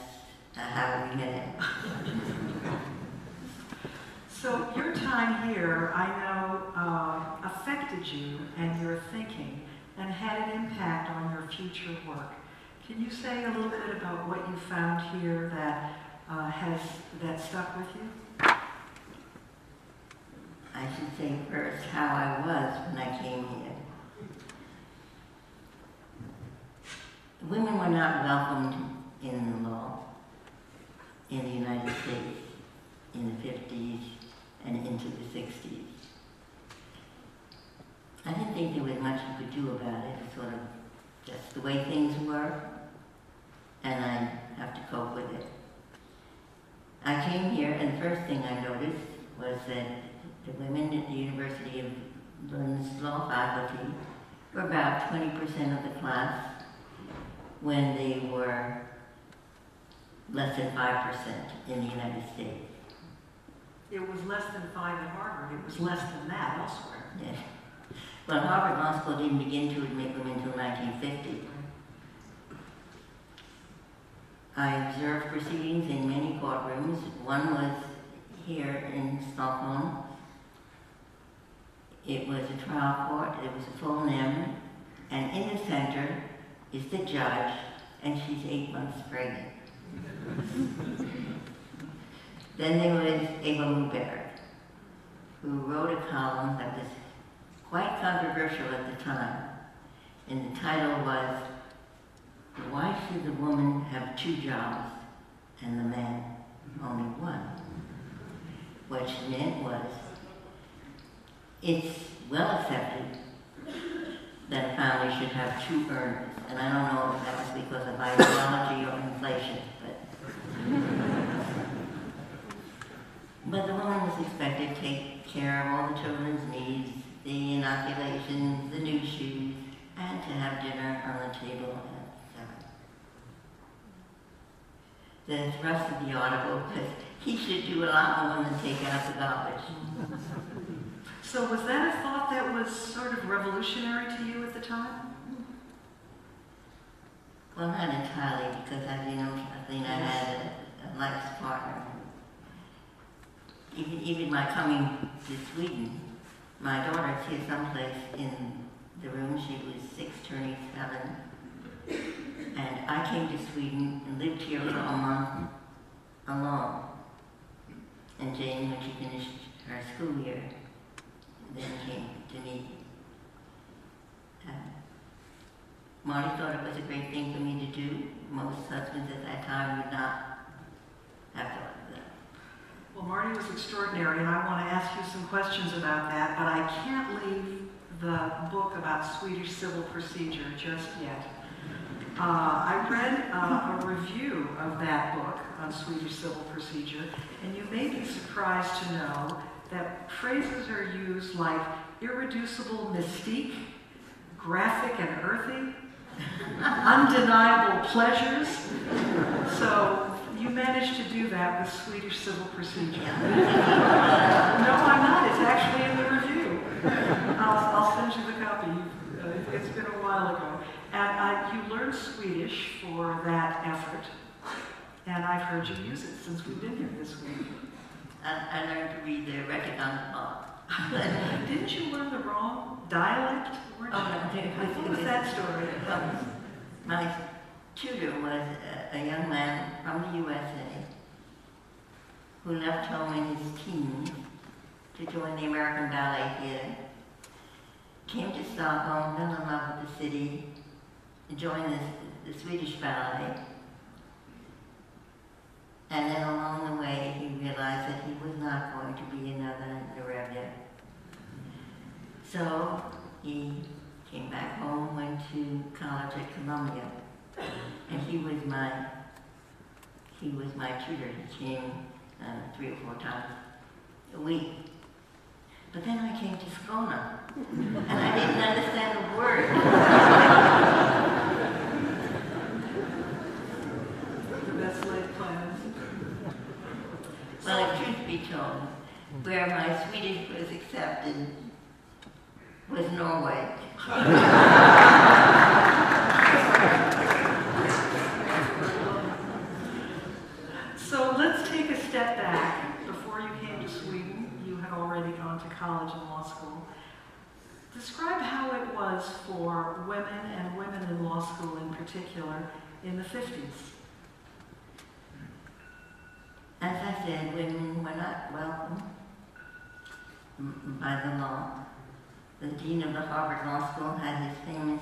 uh, how we met. <laughs> So your time here, I know, uh, affected you and your thinking and had an impact on your future work. Can you say a little bit about what you found here that uh, has that stuck with you? I should say first how I was when I came here. Women not welcomed in the law in the United States in the 50s and into the 60s. I didn't think there was much you could do about it, It's sort of just the way things were, and I have to cope with it. I came here, and the first thing I noticed was that the women at the University of Lund's law faculty were about 20% of the class when they were less than 5% in the United States. It was less than five at Harvard. It was less than that elsewhere. Yes. Well, Harvard Law School didn't begin to admit women until 1950. I observed proceedings in many courtrooms. One was here in Stockholm. It was a trial court. It was a full NIM. And in the center is the judge, and she's eight months pregnant. then there was Eva Moberg, who wrote a column that was quite controversial at the time. And the title was, Why Should the Woman Have Two Jobs and the Man Only One? What she meant was, it's well accepted that family should have two earners. And I don't know if that was because of ideology or inflation, but but the woman was expected to take care of all the children's needs, the inoculations, the new shoes, and to have dinner on the table at seven. The thrust of the article was he should do a lot more than take out the garbage. <laughs> So was that a thought that was sort of revolutionary to you at the time? Well, not entirely, because as you know, Kathleen, I had a, a life partner. Even, even my coming to Sweden, my daughter's here someplace in the room. She was six, turning seven. And I came to Sweden and lived here for a month alone. And Jane, when she finished her school year, then came to me. Uh, Marty thought it was a great thing for me to do. Most husbands at that time would not have thought of that. Well, Marty was extraordinary, and I want to ask you some questions about that, but I can't leave the book about Swedish civil procedure just yet. Uh, I read uh, a review of that book on Swedish civil procedure, and you may be surprised to know that phrases are used like irreducible mystique, graphic and earthy, <laughs> undeniable pleasures. So you managed to do that with Swedish civil procedure. no, I'm not. It's actually in the review. I'll, I'll send you the copy. Uh, it's been a while ago. And you learned Swedish for that effort. And I've heard you use it since we've been here this week. I, I learned to read the Rättegångsbalk. <laughs> Didn't you learn the wrong dialect? Oh, no. What was that story? Um, my tutor was a, a young man from the USA who left home in his teens to join the American Ballet Theater, came to Stockholm, fell in love with the city, joined the, the Swedish ballet. And then along the way, he realized that he was not going to be another Nureyev. So he came back home, went to college at Columbia, and he was my he was my tutor. He came uh, three or four times a week. But then I came to Skåne, and I didn't understand a word. <laughs> The best laid plans. Where my Swedish was accepted was Norway. So let's take a step back. Before you came to Sweden, you had already gone to college and law school. Describe how it was for women and women in law school in particular in the 50s. As I said, women were not welcome by the law. The dean of the Harvard Law School had his famous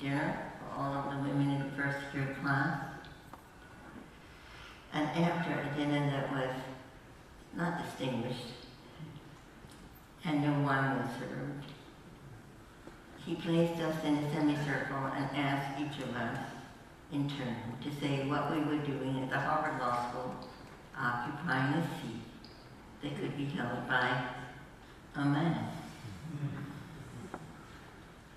dinner for all of the women in the first year class. And after a dinner that was not distinguished, and no wine was served, he placed us in a semicircle and asked each of us in turn to say what we were doing at the Harvard Law School occupying a seat that could be held by a man.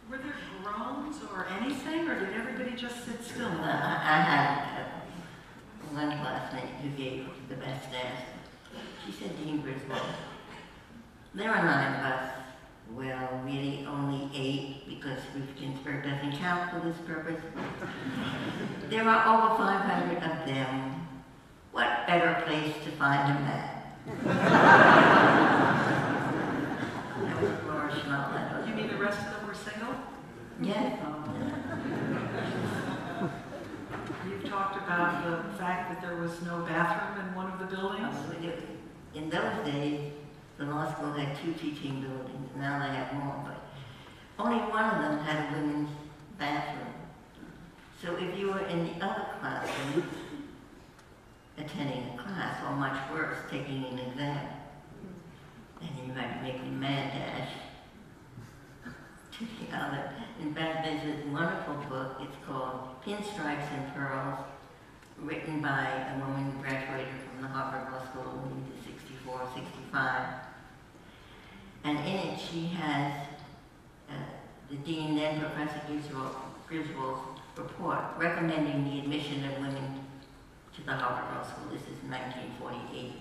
Were there groans or anything, or did everybody just sit still? Well, I, I had uh, one classmate who gave the best answer. She said, Dean Griswold, there are nine of us. Well, really only eight because Ruth Ginsburg doesn't count for this purpose. there are over 500 of them. What better place to find a man? that was Laura Schnall. You mean the rest of them were single? Yes. You've talked about the fact that there was no bathroom in one of the buildings. In those days, the law school had two teaching buildings. Now they have more, but only one of them had a women's bathroom. So if you were in the other classroom, attending a class, or much worse, taking an exam, then you might make a mad dash to the other. In fact, there's this wonderful book, it's called Pinstripes and Pearls, written by a woman who graduated from the Harvard Law School in 64, 65. And in it, she has uh, the dean, then Professor Griswold, Griswold's report recommending the admission of women to the Harvard Law School. This is 1948.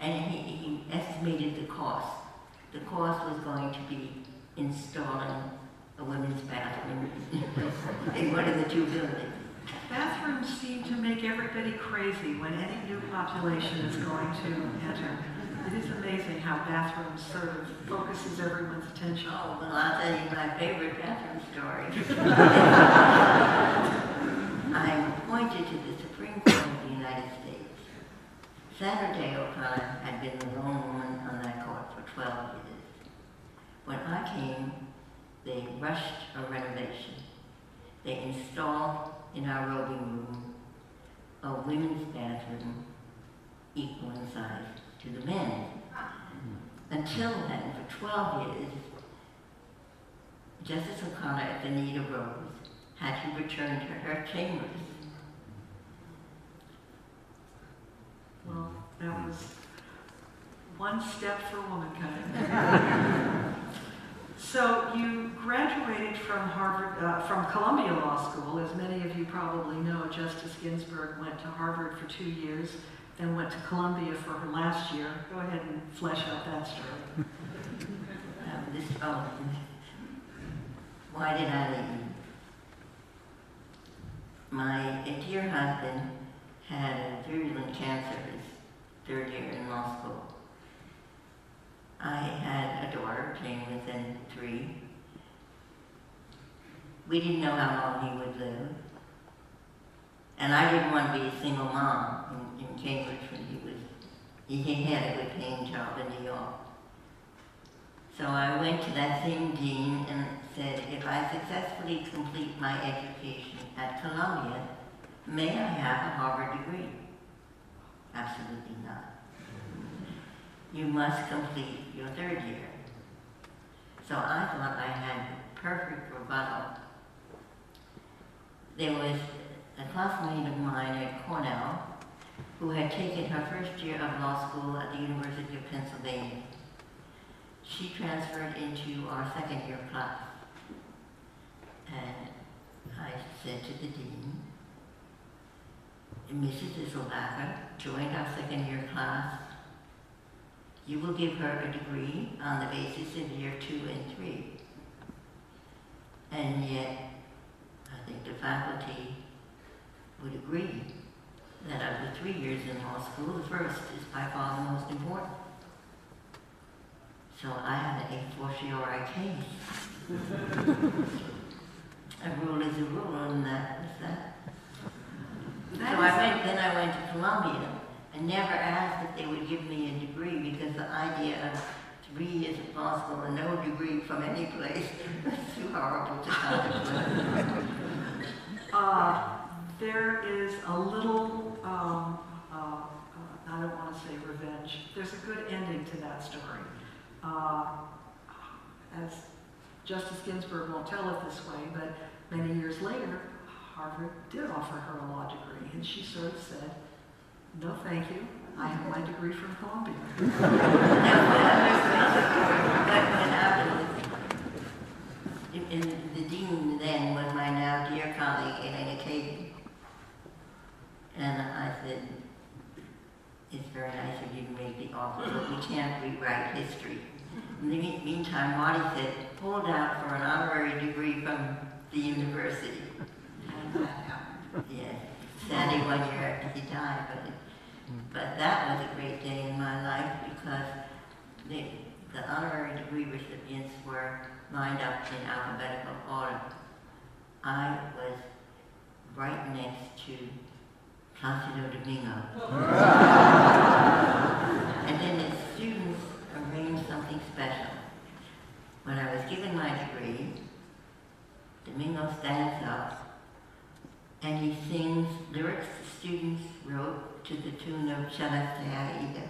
And he, he estimated the cost. The cost was going to be installing a women's bathroom <laughs> in one of the two buildings. Bathrooms seem to make everybody crazy when any new population is going to enter. It is amazing how bathrooms sort of focuses everyone's attention. Oh, well, I'll tell you my favorite bathroom story. <laughs> <laughs> Appointed to the Supreme Court of the United States. Sandra Day O'Connor had been the lone woman on that court for 12 years. When I came, they rushed a renovation. They installed in our robing room a women's bathroom equal in size to the men. Until then, for 12 years, Justice O'Connor at the need of Rose had to return to her chambers. Well, that was one step for womankind. <laughs> so you graduated from Harvard, uh, from Columbia Law School. As many of you probably know, Justice Ginsburg went to Harvard for two years, then went to Columbia for her last year. Go ahead and flesh out that story. <laughs> Um, this, oh, why did I leave? My dear husband had virulent cancer his third year in law school. I had a daughter, came within three. We didn't know how long he would live. And I didn't want to be a single mom in, in Cambridge when he was, he had a good paying job in New York. So I went to that same dean and said, if I successfully complete my education at Columbia, may I have a Harvard degree? Absolutely not. You must complete your third year. So I thought I had the perfect rebuttal. There was a classmate of mine at Cornell who had taken her first year of law school at the University of Pennsylvania. She transferred into our second year class. And I said to the dean, Mrs. Isselbacher joined our second year class. You will give her a degree on the basis of year two and three. And yet, I think the faculty would agree that of the three years in law school, the first is by far the most important. So I had a fortiori case. <laughs> a rule is a rule, and that was that. So I went, then I went to Columbia and never asked if they would give me a degree because the idea of three law school and no degree from any place <laughs> was too horrible to contemplate. Uh, there is a little, um, uh, uh, I don't want to say revenge, there's a good ending to that story. Uh, as Justice Ginsburg won't tell it this way, but many years later, Harvard did offer her a law degree, and she sort of said, no thank you, I have my degree from Columbia. <laughs> And the dean then was my now dear colleague, Elena Kagan. And I said, it's very nice of you to make the offer, but we can't rewrite history. In the me- meantime, Marty said, pulled out for an honorary degree from the university. Yeah, Sandy one year after he died, but, it, but that was a great day in my life because the, the honorary degree recipients were lined up in alphabetical order. I was right next to Placido Domingo. and then the students arranged something special. When I was given my degree, Domingo stands up and he sings lyrics the students wrote to the tune of Celeste Aida.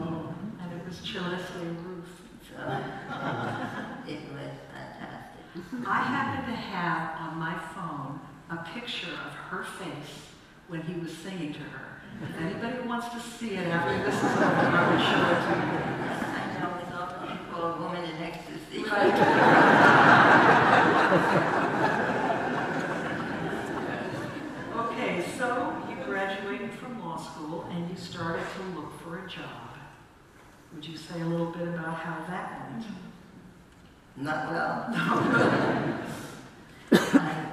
Oh, and it was Celeste Ruth. So <laughs> it was fantastic. I happen to have on my phone a picture of her face when he was singing to her. If anybody wants to see it after this is over, I will show it to you. I know it's often called Woman in Ecstasy. Okay, so you graduated from law school and you started to look for a job. Would you say a little bit about how that went? Mm-hmm. Not well. <laughs> I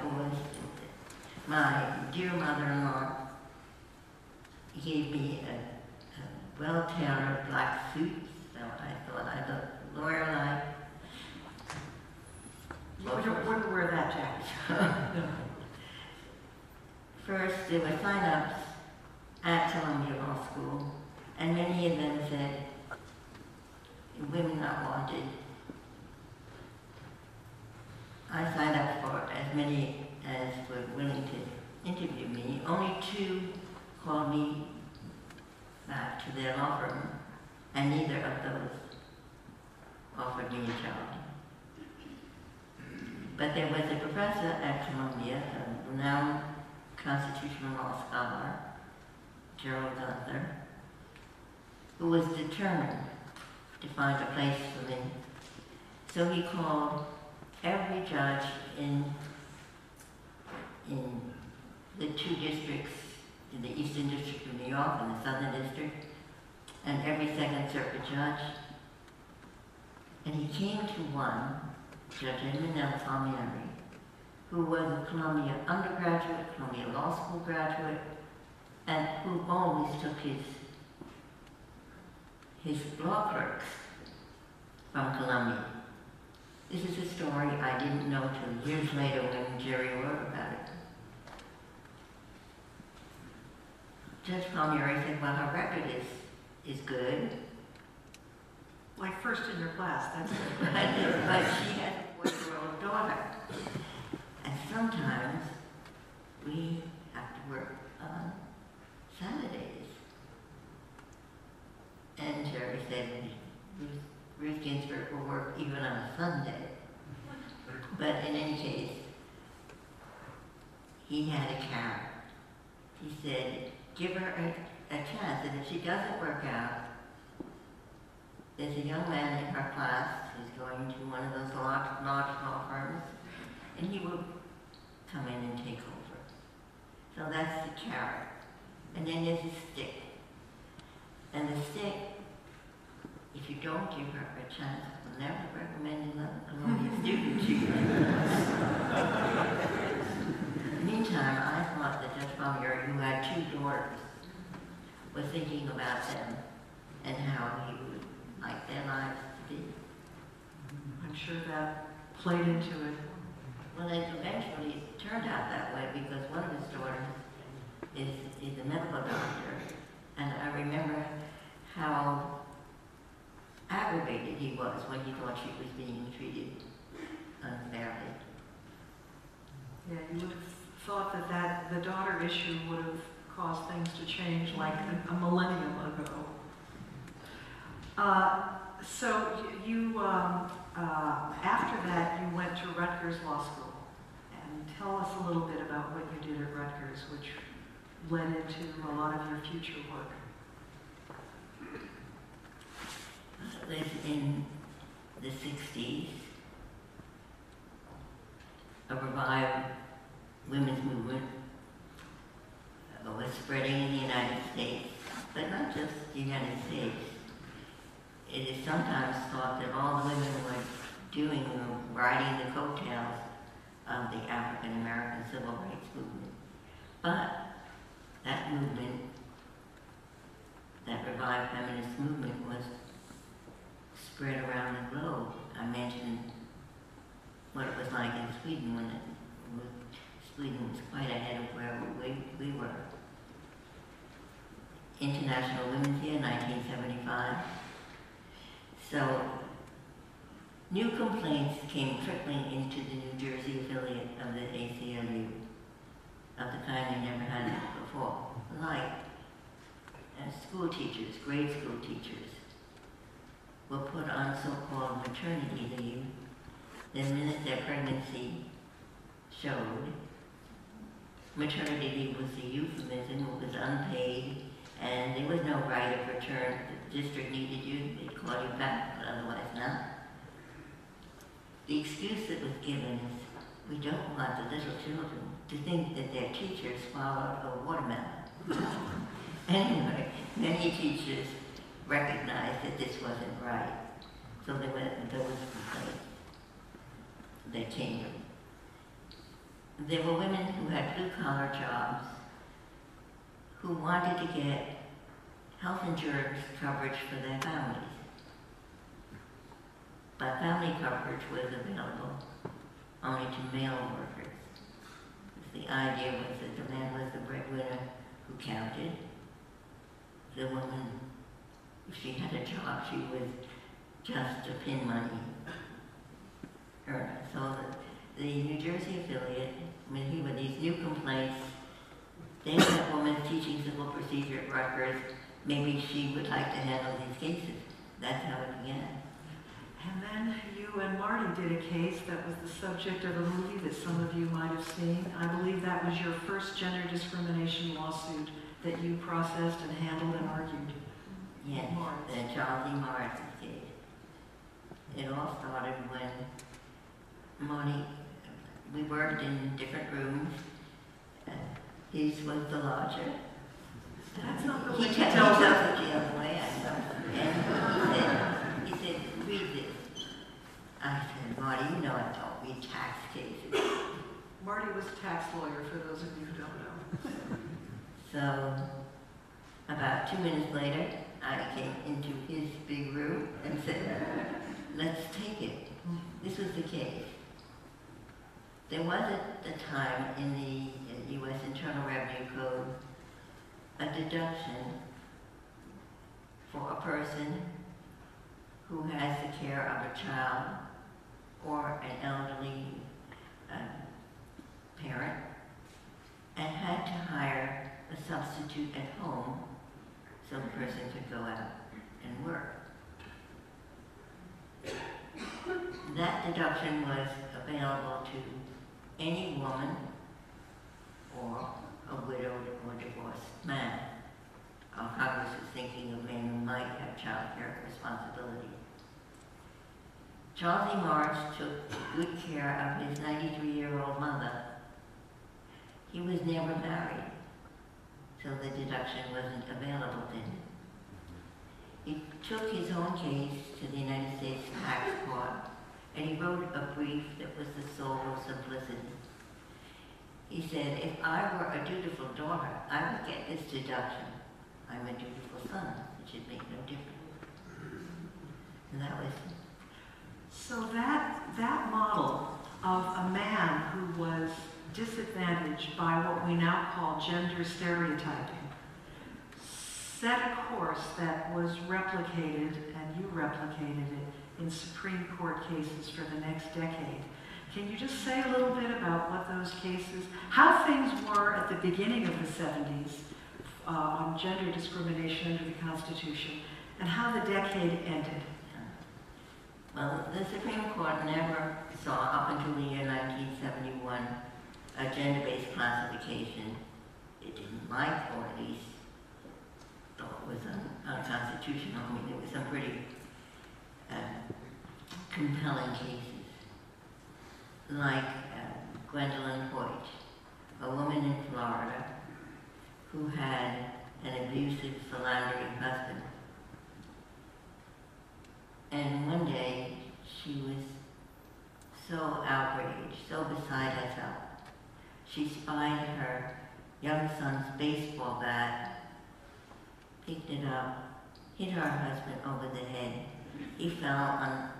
my dear mother-in-law gave me a, a well-tailored black suit, so I thought I looked lawyer-like. You wouldn't, wouldn't wear that jacket. <laughs> First, it was sign-ups at Columbia Law School, and many of them said, women not wanted. I signed up for as many as were willing to interview me. Only two called me back to their law firm, and neither of those offered me a job. But there was a professor at Columbia, a renowned constitutional law scholar, Gerald Gunther, who was determined to find a place for me. So he called every judge in, in the two districts, in the Eastern District of New York and the Southern District, and every Second Circuit judge. And he came to one, Judge Edmund. Palmieri, who was a Columbia undergraduate, Columbia Law School graduate, and who always took his, his law clerks from Columbia. This is a story I didn't know till years later when Jerry wrote about it. Judge Palmieri said, well, her record is, is good. Like first in her class, that's but, <laughs> but she had a four-year-old daughter. And sometimes we have to work on Saturdays. And Jerry said Ruth, Ruth Ginsburg will work even on a Sunday. But in any case, he had a carrot. He said, give her a, a chance, and if she doesn't work out, there's a young man in her class who's going to one of those large, large law firms, and he will come in and take over. So that's the carrot. And then there's a stick. And the stick, if you don't give her a chance, will never recommend another student to you. <laughs> Meantime, I thought that Judge Palmieri, who had two daughters, was thinking about them and how he would like their lives to be. I'm sure that played into it. Well, it eventually turned out that way because one of his daughters is, is a medical doctor. And I remember how aggravated he was when he thought she was being treated unfairly. Yeah, you would have thought that, that the daughter issue would have caused things to change like a, a millennium ago. Uh, so you, um, uh, after that, you went to Rutgers Law School. And tell us a little bit about what you did at Rutgers, which led into a lot of your future work. was in the 60s, a revived women's movement uh, was spreading in the United States, but not just the United States. It is sometimes thought that all the women were doing were riding the coattails of the African American civil rights movement. But that movement, that revived feminist movement was spread around the globe. I mentioned what it was like in Sweden when it Sweden was quite ahead of where we, we were. International Women's Year, 1975. So, new complaints came trickling into the New Jersey affiliate of the ACLU, of the kind they never had before, like uh, school teachers, grade school teachers, were put on so-called maternity leave the minute their pregnancy showed. Maternity leave was a euphemism, it was unpaid, and there was no right of return. The district needed you, they'd call you back, but otherwise not. The excuse that was given is, we don't want the little children to think that their teacher swallowed a watermelon. <laughs> anyway, many teachers recognized that this wasn't right. So they went and there were those complaints that came. There were women who had blue collar jobs who wanted to get health insurance coverage for their families. But family coverage was available only to male workers. The idea was that the man was the breadwinner who counted. The woman if she had a job, she was just a pin money earner. So the, the New Jersey affiliate, when he with these new complaints, then that woman teaching civil procedure at Rutgers, maybe she would like to handle these cases. That's how it began. And then you and Marty did a case that was the subject of a movie that some of you might have seen. I believe that was your first gender discrimination lawsuit that you processed and handled and argued. Yes, the Charles E. Moritz case. It all started when Marty, we worked in different rooms. Uh, his was the larger. That's not the He way he tell tells it the other way. And he said, he said, read this. I said, Marty, you know I don't read tax cases. Marty was a tax lawyer, for those of you who don't know. So, about two minutes later, I came into his big room and said, let's take it. This was the case. There was at the time in the U.S. Internal Revenue Code a deduction for a person who has the care of a child or an elderly uh, parent and had to hire a substitute at home so the person could go out and work. That deduction was available to any woman or a widowed or divorced man. Our Congress is thinking of men who might have child care responsibility. Charles E. Moritz took good care of his 93-year-old mother. He was never married, so the deduction wasn't available to him. He took his own case to the United States Tax Court, and he wrote a brief that was the soul of simplicity. He said, if I were a dutiful daughter, I would get this deduction. I'm a dutiful son. It should make no difference. And that was So that, that model of a man who was disadvantaged by what we now call gender stereotyping set a course that was replicated, and you replicated it, in Supreme Court cases for the next decade. Can you just say a little bit about what those cases, how things were at the beginning of the 70s uh, on gender discrimination under the Constitution, and how the decade ended? Well, the Supreme Court never saw, up until the year 1971, a gender-based classification. It didn't like, or at least thought it was un- unconstitutional. I mean, there were some pretty uh, compelling cases, like uh, Gwendolyn Hoyt, a woman in Florida who had an abusive, philandering husband. And one day, she was so outraged, so beside herself. She spied her young son's baseball bat, picked it up, hit her husband over the head. He fell on a,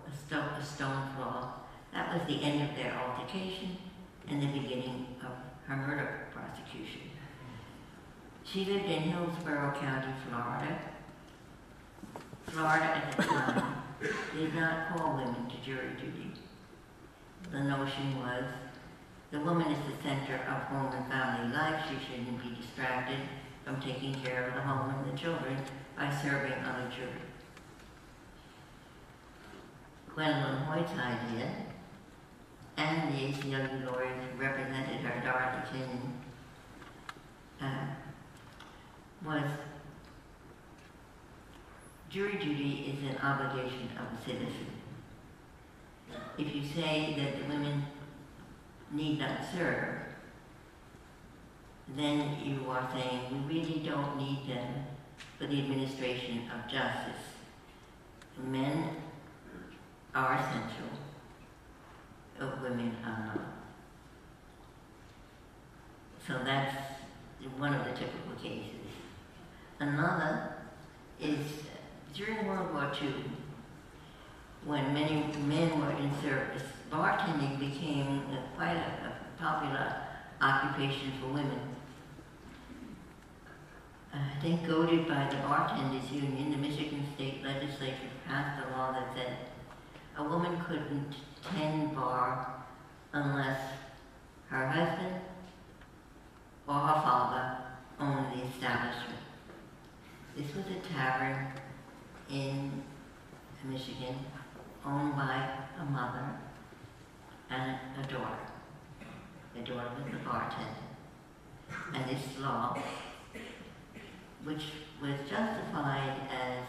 a stone floor. That was the end of their altercation and the beginning of her murder prosecution. She lived in Hillsborough County, Florida. Florida at the time did not call women to jury duty. The notion was the woman is the center of home and family life. She shouldn't be distracted from taking care of the home and the children by serving on a jury. Gwendolyn Hoyt's idea, and the ACLU lawyers who represented her, Dorothy Kenyon, uh, was jury duty is an obligation of a citizen. If you say that the women need not serve, then you are saying we really don't need them for the administration of justice. Men are essential, women are not. So that's one of the typical cases. Another is during World War II, when many men were in service, bartending became quite a, popular occupation for women. Uh, I think goaded by the Bartenders Union, the Michigan State Legislature passed a law that said a woman couldn't tend bar unless her husband or her father owned the establishment. This was a tavern in Michigan owned by a mother and a daughter. The daughter was the bartender. And this law, which was justified as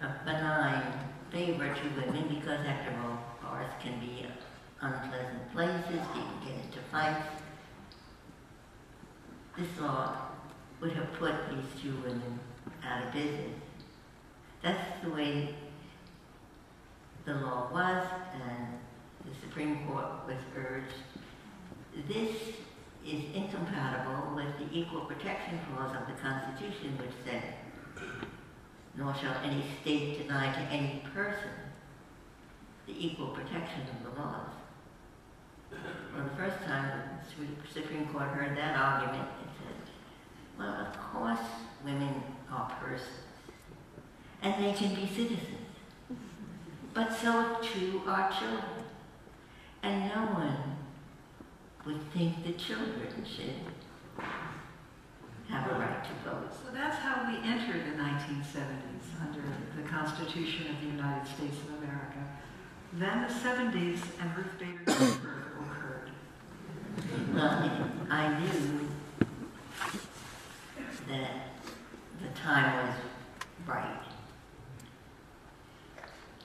a benign favor to women because after all, bars can be unpleasant places, people get into fights. This law would have put these two women out of business. That's the way the law was, and the Supreme Court was urged. This is incompatible with the Equal Protection Clause of the Constitution, which said, nor shall any state deny to any person the equal protection of the laws. Well, the first time the Supreme Court heard that argument, it said, well, of course women are persons. And they can be citizens. But so too are children. And no one would think the children should have a right to vote. So that's how we entered the 1970s under the Constitution of the United States of America. Then the 70s and Ruth Bader Ginsburg occurred. Well, I knew that the time was right.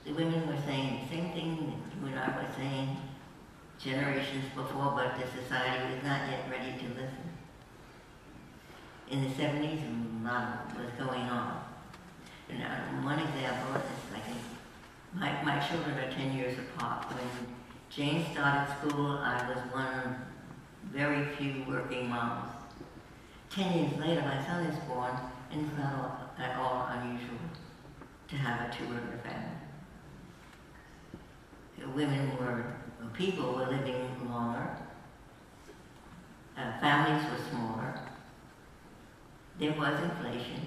The women were saying the same thing that you and I were saying generations before, but the society was not yet ready to listen. In the 70s, a lot was going on. And uh, one example is like my, my children are 10 years apart. When Jane started school, I was one of very few working moms. 10 years later, my son is born, and it's not at all unusual to have a two-worker family. Women were, people were living longer, uh, families were smaller, there was inflation,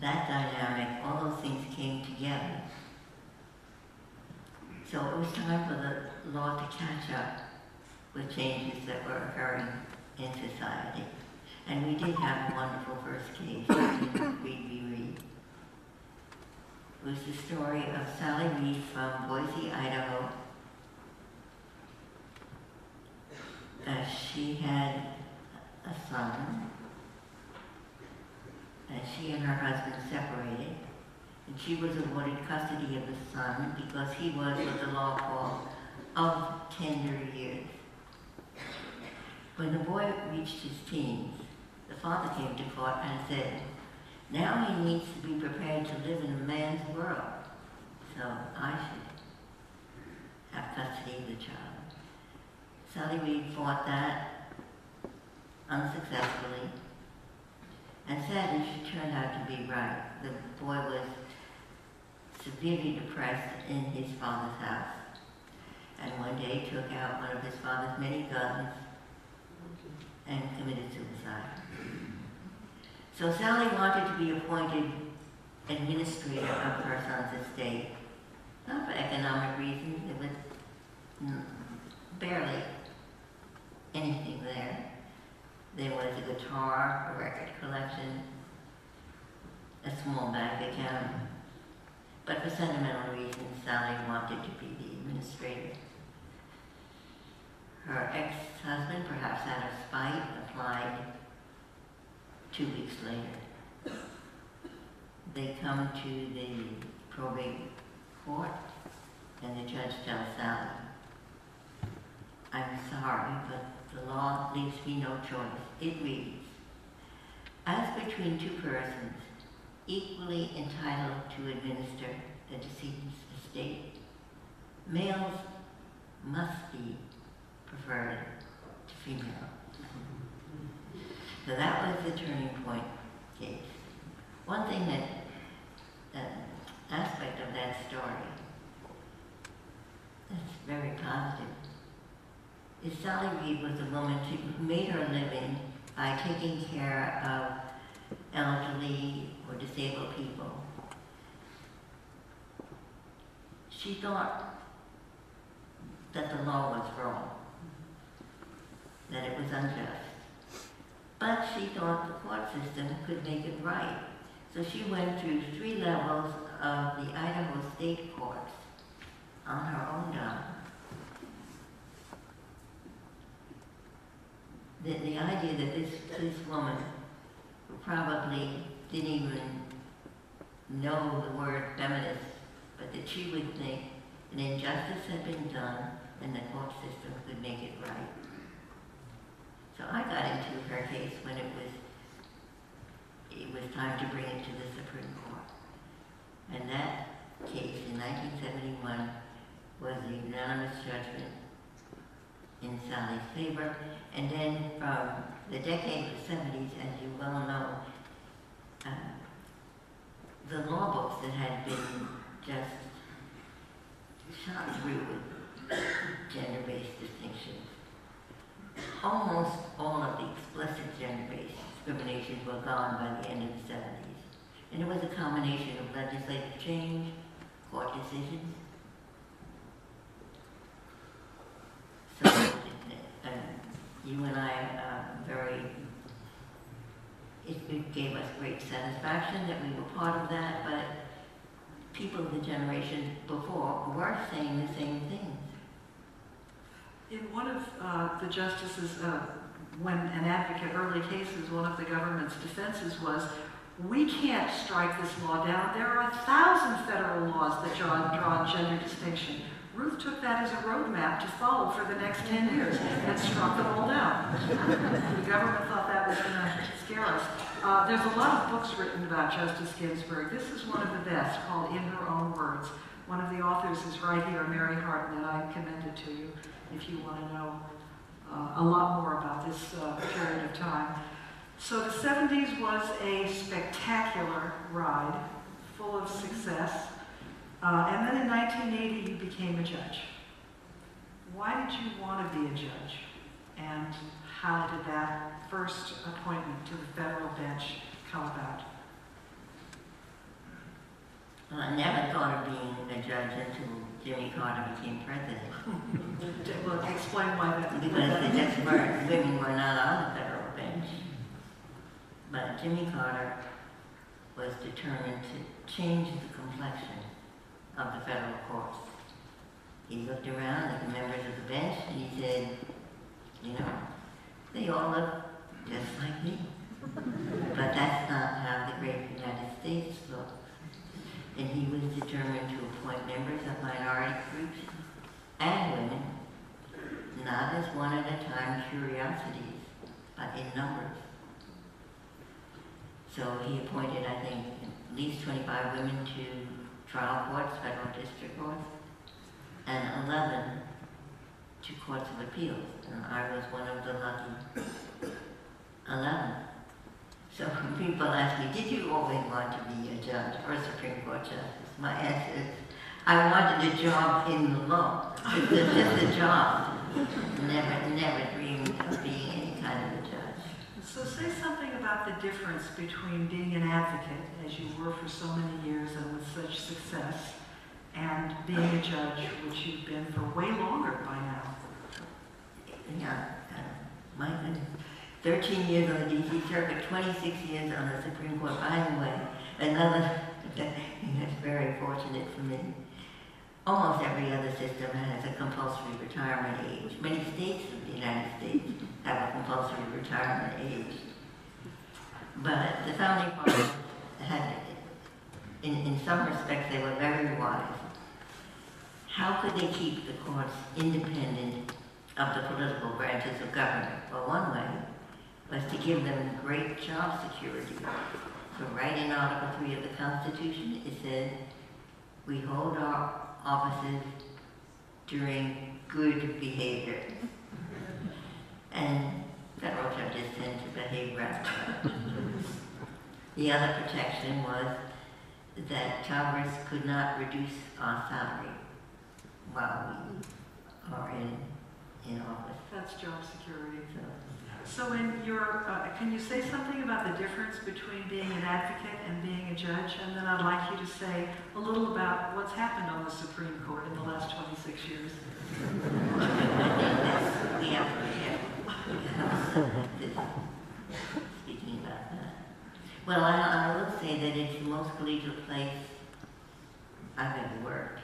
that dynamic, all those things came together. So it was time for the law to catch up with changes that were occurring in society. And we did have a wonderful first case <coughs> in Reed v. Reed. It was the story of Sally Reed from Boise, Idaho. Uh, she had a son, and she and her husband separated, and she was awarded custody of the son because he was what the law called of tender years. When the boy reached his teens, the father came to court and said, now he needs to be prepared to live in a man's world. So I should have custody of the child. Sally Reed fought that unsuccessfully. And sadly, she turned out to be right. The boy was severely depressed in his father's house. And one day took out one of his father's many guns and committed suicide. So Sally wanted to be appointed administrator of her son's estate, not for economic reasons, there was mm, barely anything there. There was a guitar, a record collection, a small bank account, but for sentimental reasons, Sally wanted to be the administrator. Her ex-husband, perhaps out of spite, applied two weeks later. They come to the probate court and the judge tells Sally, I'm sorry, but the law leaves me no choice. It reads, as between two persons equally entitled to administer the decedent's estate, males must be preferred to females. So that was the turning point case. One thing that, that aspect of that story that's very positive is Sally Reed was a woman who made her living by taking care of elderly or disabled people. She thought that the law was wrong, that it was unjust. But she thought the court system could make it right. So she went through three levels of the Idaho State Courts on her own dime. The, the idea that this, this woman, probably didn't even know the word feminist, but that she would think an injustice had been done and the court system could make it right. So I got into her case when it was it was time to bring it to the Supreme Court. And that case in 1971 was a unanimous judgment in Sally's favor. And then from the decade of the 70s, as you well know, uh, the law books that had been just shot through with gender-based distinctions almost all of the explicit gender-based discriminations were gone by the end of the 70s. And it was a combination of legislative change, court decisions. So, uh, you and I are very, it, gave us great satisfaction that we were part of that, but people of the generation before were saying the same things. In one of uh, the justices, uh, when an advocate early cases, one of the government's defenses was, we can't strike this law down. There are a thousand federal laws that draw, draw gender distinction. Ruth took that as a roadmap to follow for the next 10 years and struck them all down. the government thought that was going to scare us. Uh, there's a lot of books written about Justice Ginsburg. This is one of the best, called In Her Own Words. One of the authors is right here, Mary Hartnett, and I commend it to you if you want to know uh, a lot more about this uh, period of time. So the 70s was a spectacular ride, full of success. Uh, and then in 1980, you became a judge. Why did you want to be a judge? And how did that first appointment to the federal bench come about? Well, I never thought of being a judge until Jimmy Carter became president. <laughs> well, explain why that. Because the just were, women were not on the federal bench. But Jimmy Carter was determined to change the complexion of the federal courts. He looked around at the members of the bench and he said, you know, they all look just like me. <laughs> but that's not how the great United States looks. And he was determined to appoint members of minority groups and women, not as one at a time curiosities, but in numbers. So he appointed, I think, at least 25 women to trial courts, federal district courts, and 11 to courts of appeals. And I was one of the lucky 11. So when <laughs> people ask me, did you always want to be a judge or a Supreme Court justice? My answer is, I wanted a job in the law. It's just a job. Never, never dreamed of being any kind of a judge. So say something about the difference between being an advocate, as you were for so many years and with such success, and being a judge, which you've been for way longer by now. Yeah, uh, my goodness. 13 years on the D.C. Circuit, 26 years on the Supreme Court. By the way, another, <laughs> that's very fortunate for me. Almost every other system has a compulsory retirement age. Many states of the United States have a compulsory retirement age. But the founding fathers had, in, in some respects, they were very wise. How could they keep the courts independent of the political branches of government? Well, one way was to give them great job security. So right in Article 3 of the Constitution, it said, we hold our offices during good behavior. And federal judges tend to behave rather well. the other protection was that Congress could not reduce our salary while we are in, in office. That's job security. So your, uh, can you say something about the difference between being an advocate and being a judge? And then I'd like you to say a little about what's happened on the Supreme Court in the last 26 years. speaking about that. Well, I, I will say that it's the most collegial place I've ever worked,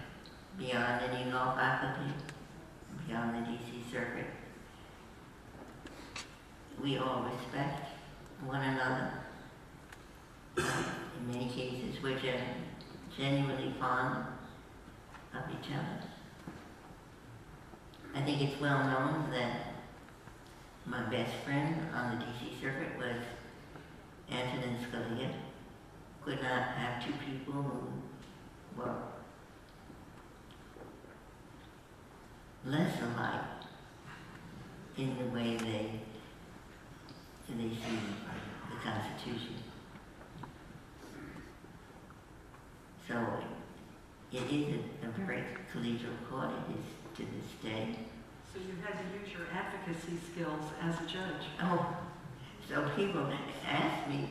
beyond any law faculty, beyond the DC circuit we all respect one another. In many cases, we're gen genuinely fond of each other. I think it's well known that my best friend on the DC circuit was Antonin Scalia. Could not have two people who were less alike in the way they and they see the Constitution. So it is a, a very collegial court, it is to this day. So you had to use your advocacy skills as a judge. Oh, so people ask me,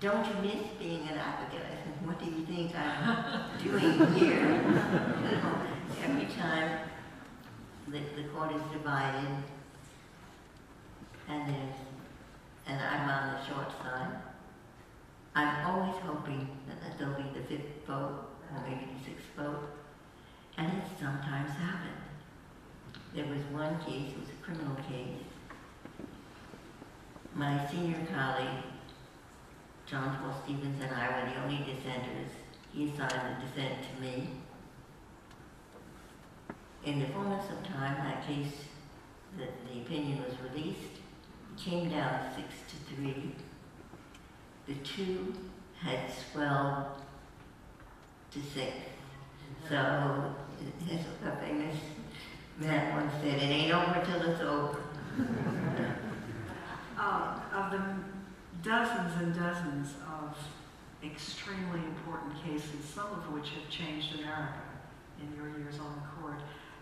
don't you miss being an advocate? I said, what do you think I'm <laughs> doing here? You <laughs> know, Every time the, the court is divided, and there's, and I'm on the short side, I'm always hoping that there'll be the fifth vote, or maybe the sixth vote, and it sometimes happened. There was one case, it was a criminal case. My senior colleague, John Paul Stevens and I were the only dissenters. He assigned the dissent to me. In the fullness of time, that case, the, the opinion was released. Came down six to three. The two had swelled to six. So, as a famous man once said, it ain't over till it's over. <laughs> Uh, of the dozens and dozens of extremely important cases, some of which have changed America in your years on the court,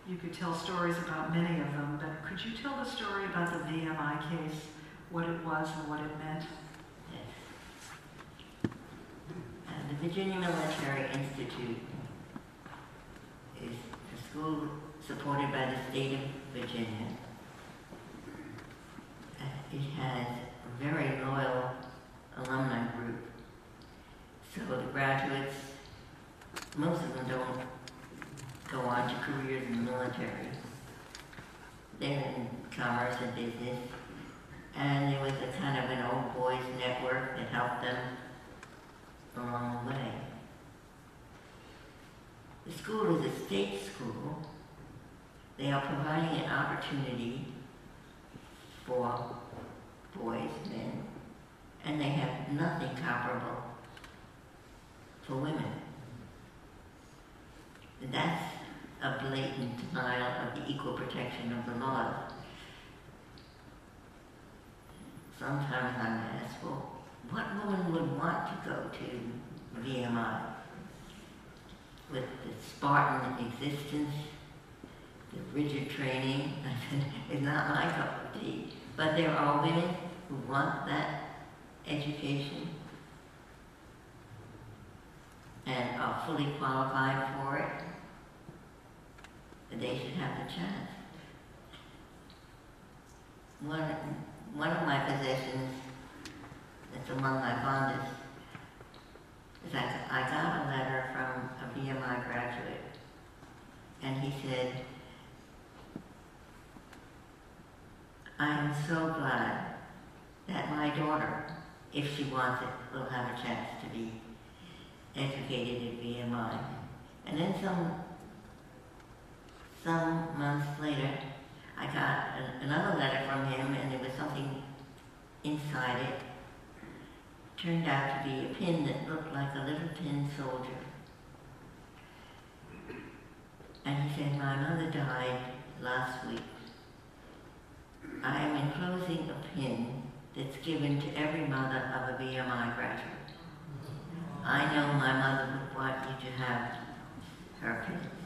you could tell stories about many of them, but could you tell the story about the VMI case, what it was and what it meant? The Virginia Military Institute is a school supported by the state of Virginia. Uh, It has a very loyal alumni group. So the graduates, most of them don't go on to careers in the military. They're in commerce and business. And there was a kind of an old boys network that helped them along the way. The school is a state school. They are providing an opportunity for boys, men, and they have nothing comparable for women. That's a blatant denial of the equal protection of the laws. Sometimes I'm asked, well, what woman would want to go to VMI? With the Spartan existence, the rigid training, <laughs> it's not my cup of tea. But there are women who want that education and are fully qualified for it. They should have the chance. One, one of my possessions that's among my fondest is that I got a letter from a VMI graduate, and he said, I am so glad that my daughter, if she wants it, will have a chance to be educated at VMI. And then some, some months later, I got a, another letter from him, and there was something inside it. Turned out to be a pin that looked like a little tin soldier. And he said, my mother died last week. I am enclosing a pin that's given to every mother of a VMI graduate. I know my mother would want you to have her pin.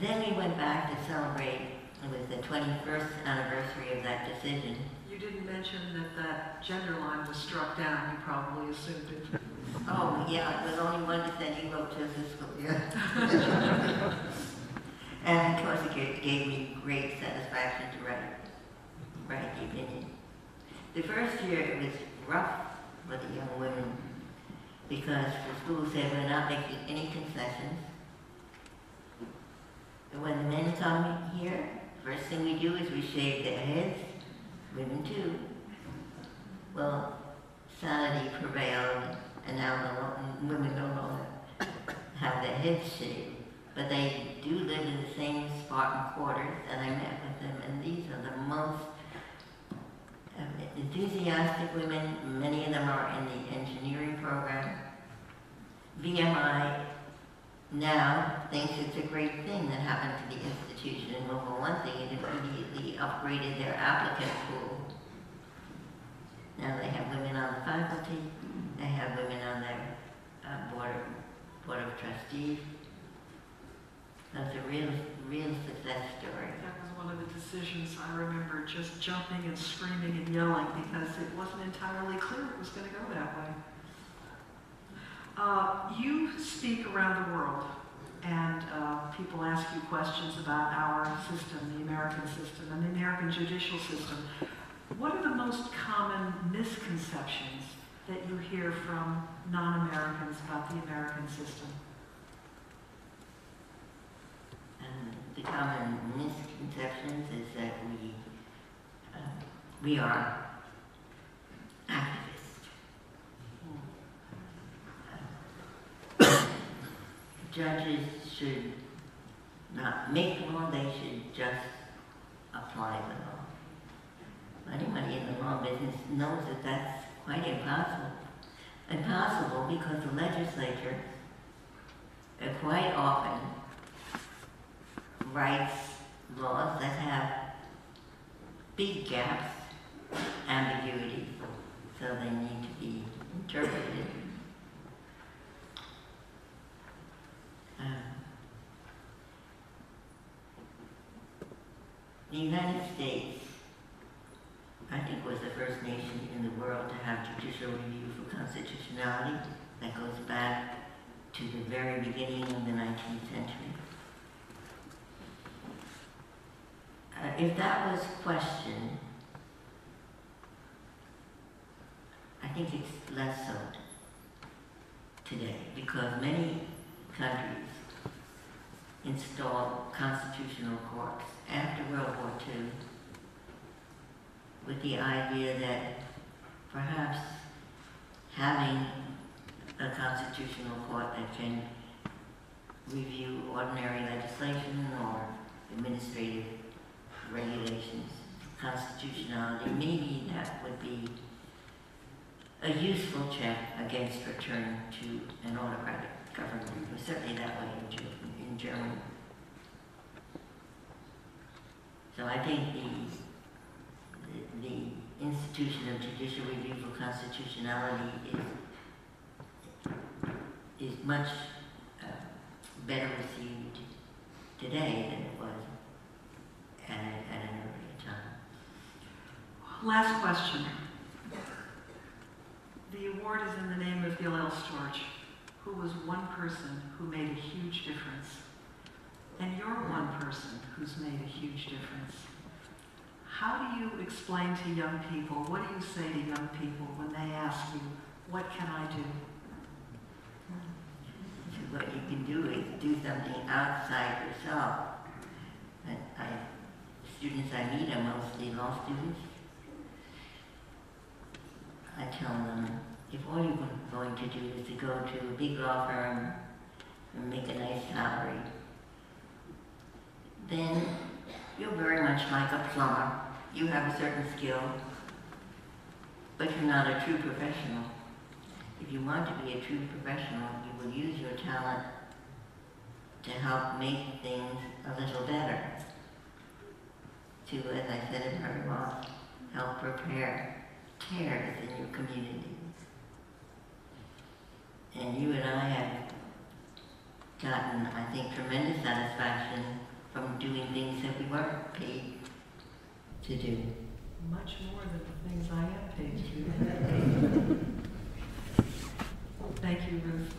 Then we went back to celebrate, it was the 21st anniversary of that decision. You didn't mention that that gender line was struck down, you probably assumed it. <laughs> Oh, yeah, it was only one dissenting vote to the school year. <laughs> and of course, it gave, gave me great satisfaction to write, write the opinion. The first year, it was rough for the young women because the school said we're not making any concessions. When the men come here, first thing we do is we shave their heads, women too. Well, sanity prevailed, and now the women no longer have their heads shaved. But they do live in the same Spartan quarters, and I met with them, and these are the most um, enthusiastic women. Many of them are in the engineering program. VMI now thinks it's a great thing that happened to the institution. Well, for one thing, it immediately upgraded their applicant pool. Now they have women on the faculty, they have women on their uh, board, of, board of trustees. That's a real, real success story. That was one of the decisions I remember just jumping and screaming and yelling because it wasn't entirely clear it was going to go that way. Uh, you speak around the world, and uh, people ask you questions about our system, the American system, and the American judicial system. What are the most common misconceptions that you hear from non-Americans about the American system? And the common misconceptions is that we, uh, we are. Judges should not make law, they should just apply the law. Anybody in the law business knows that that's quite impossible. Impossible because the legislature quite often writes laws that have big gaps, ambiguity, so they need to be interpreted. Um, the United States, I think, was the first nation in the world to have judicial review for constitutionality. That goes back to the very beginning of the 19th century. Uh, if that was questioned, I think it's less so today because many countries installed constitutional courts after World War II with the idea that perhaps having a constitutional court that can review ordinary legislation or administrative regulations, constitutionality, maybe that would be a useful check against return to an autocratic government. Certainly that way in, Ge- in Germany. So I think the, the, the institution of judicial review for constitutionality is, is much uh, better received today than it was at, at an earlier time. Last question. The award is in the name of Gil L. Storch, who was one person who made a huge difference. And you're one person who's made a huge difference. How do you explain to young people, what do you say to young people when they ask you, what can I do? What you can do is do something outside yourself. And I, students I meet are mostly law students. I tell them, if all you're going to do is to go to a big law firm and make a nice salary, then you're very much like a plumber. You have a certain skill, but you're not a true professional. If you want to be a true professional, you will use your talent to help make things a little better. To, as I said in her remarks, help repair tears in your community. And you and I have gotten, I think, tremendous satisfaction from doing things that we weren't paid to do. Much more than the things I am paid to do. Thank you, Ruth.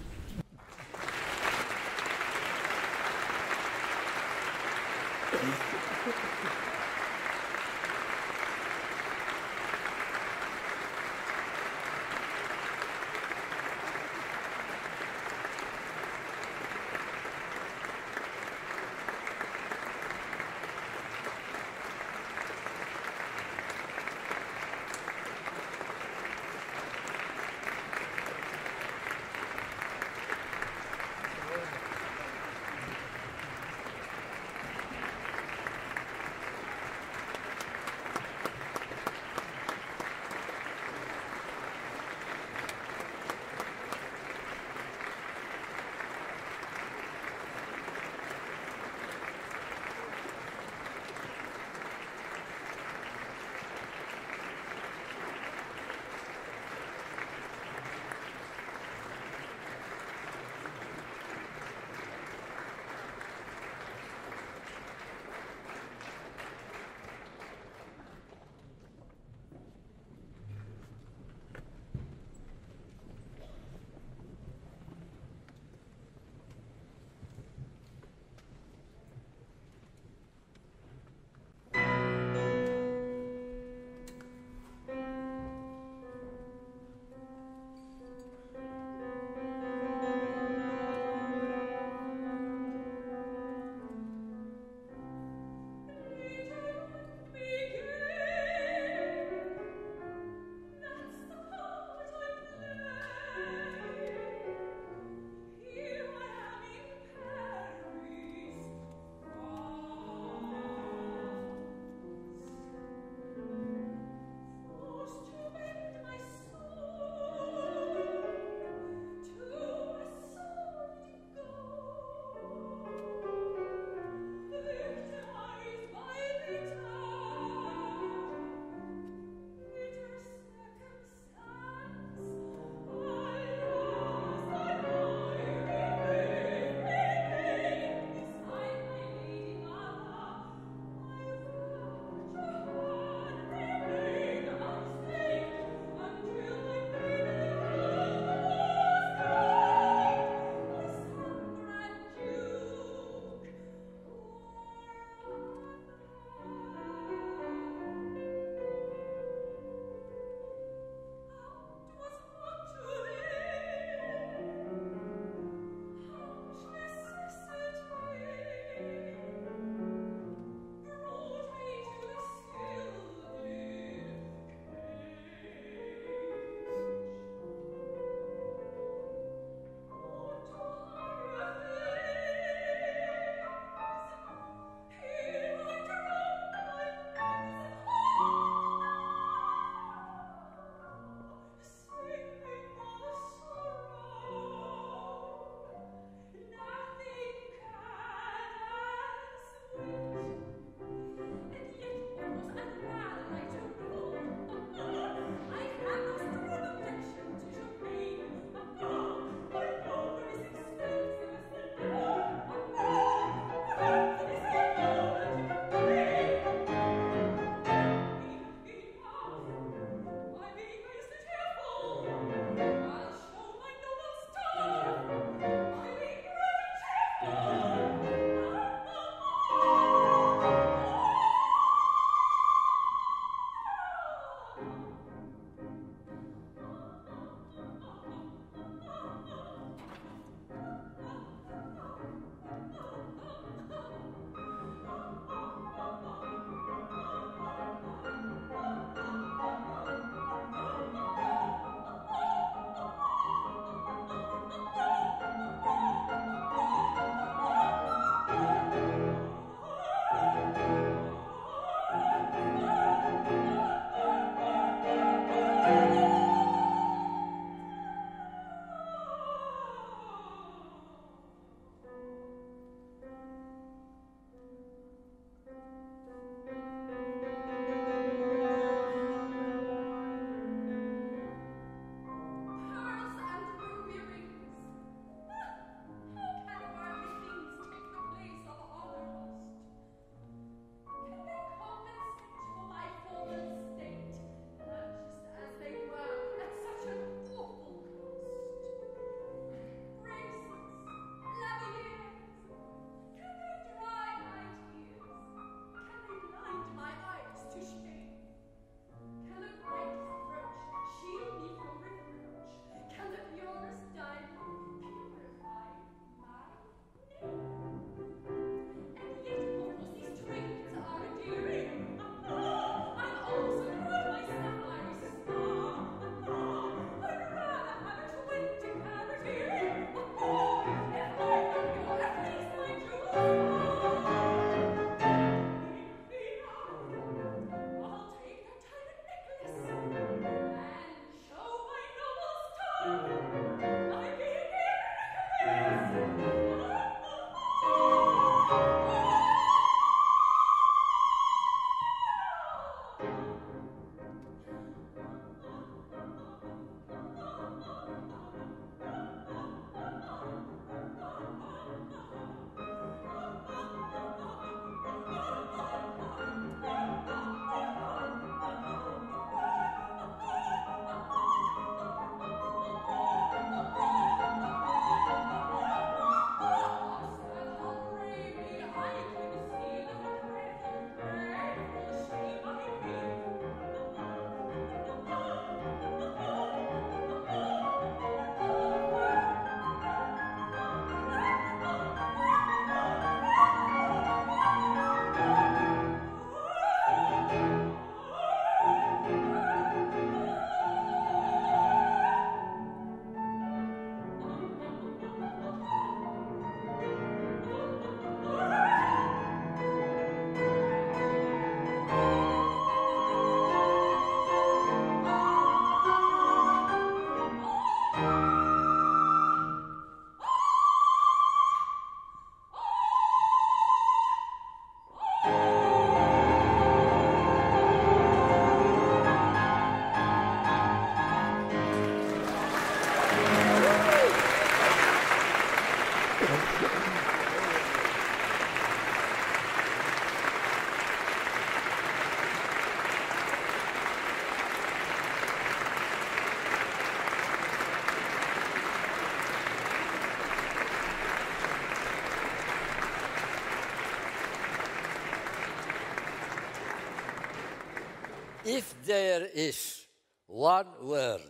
There is one word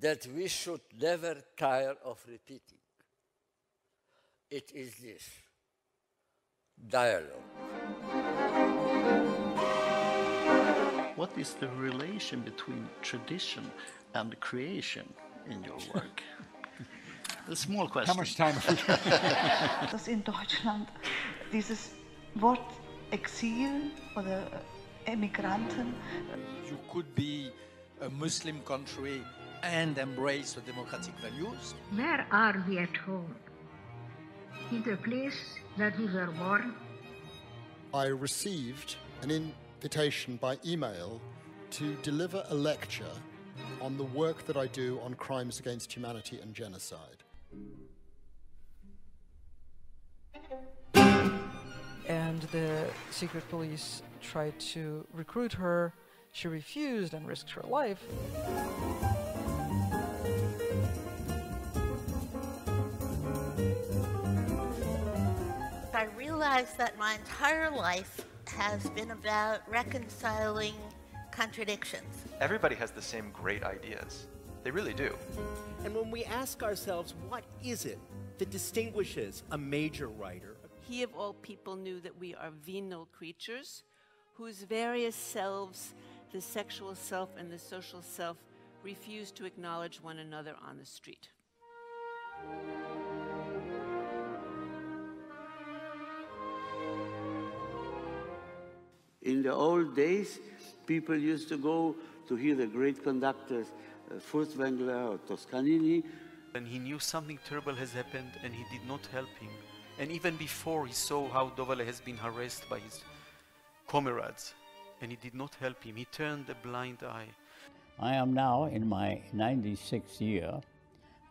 that we should never tire of repeating, it is this dialogue. What is the relation between tradition and creation in your <laughs> work? A small question. How much time have we <laughs> Dass in Deutschland dieses Wort Exil oder Emigranten You could be a Muslim country and embrace the democratic values. Where are we at home? In the place that we were born? I received an invitation by email to deliver a lecture on the work that I do on crimes against humanity and genocide. And the secret police tried to recruit her. She refused and risked her life. I realized that my entire life has been about reconciling contradictions. Everybody has the same great ideas. They really do. And when we ask ourselves, what is it that distinguishes a major writer? He of all people knew that we are venal creatures whose various selves, the sexual self and the social self, refuse to acknowledge one another on the street. In the old days, people used to go to hear the great conductors, uh, Furtwängler or Toscanini. And he knew something terrible has happened and he did not help him. And even before he saw how Dovale has been harassed by his comrades and he did not help him, he turned a blind eye. I am now in my 96th year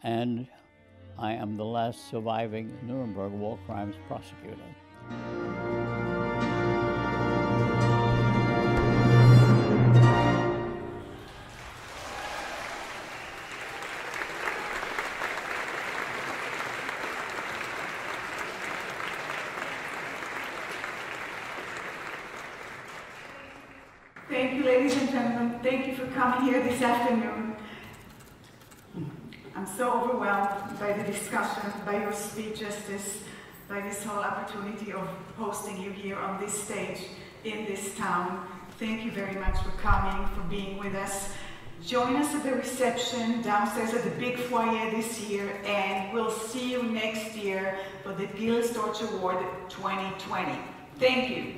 and I am the last surviving Nuremberg war crimes prosecutor. By the discussion, by your speech, Justice, by this whole opportunity of hosting you here on this stage in this town. Thank you very much for coming, for being with us. Join us at the reception downstairs at the big foyer this year, and we'll see you next year for the Gilel Storch Award 2020. Thank you.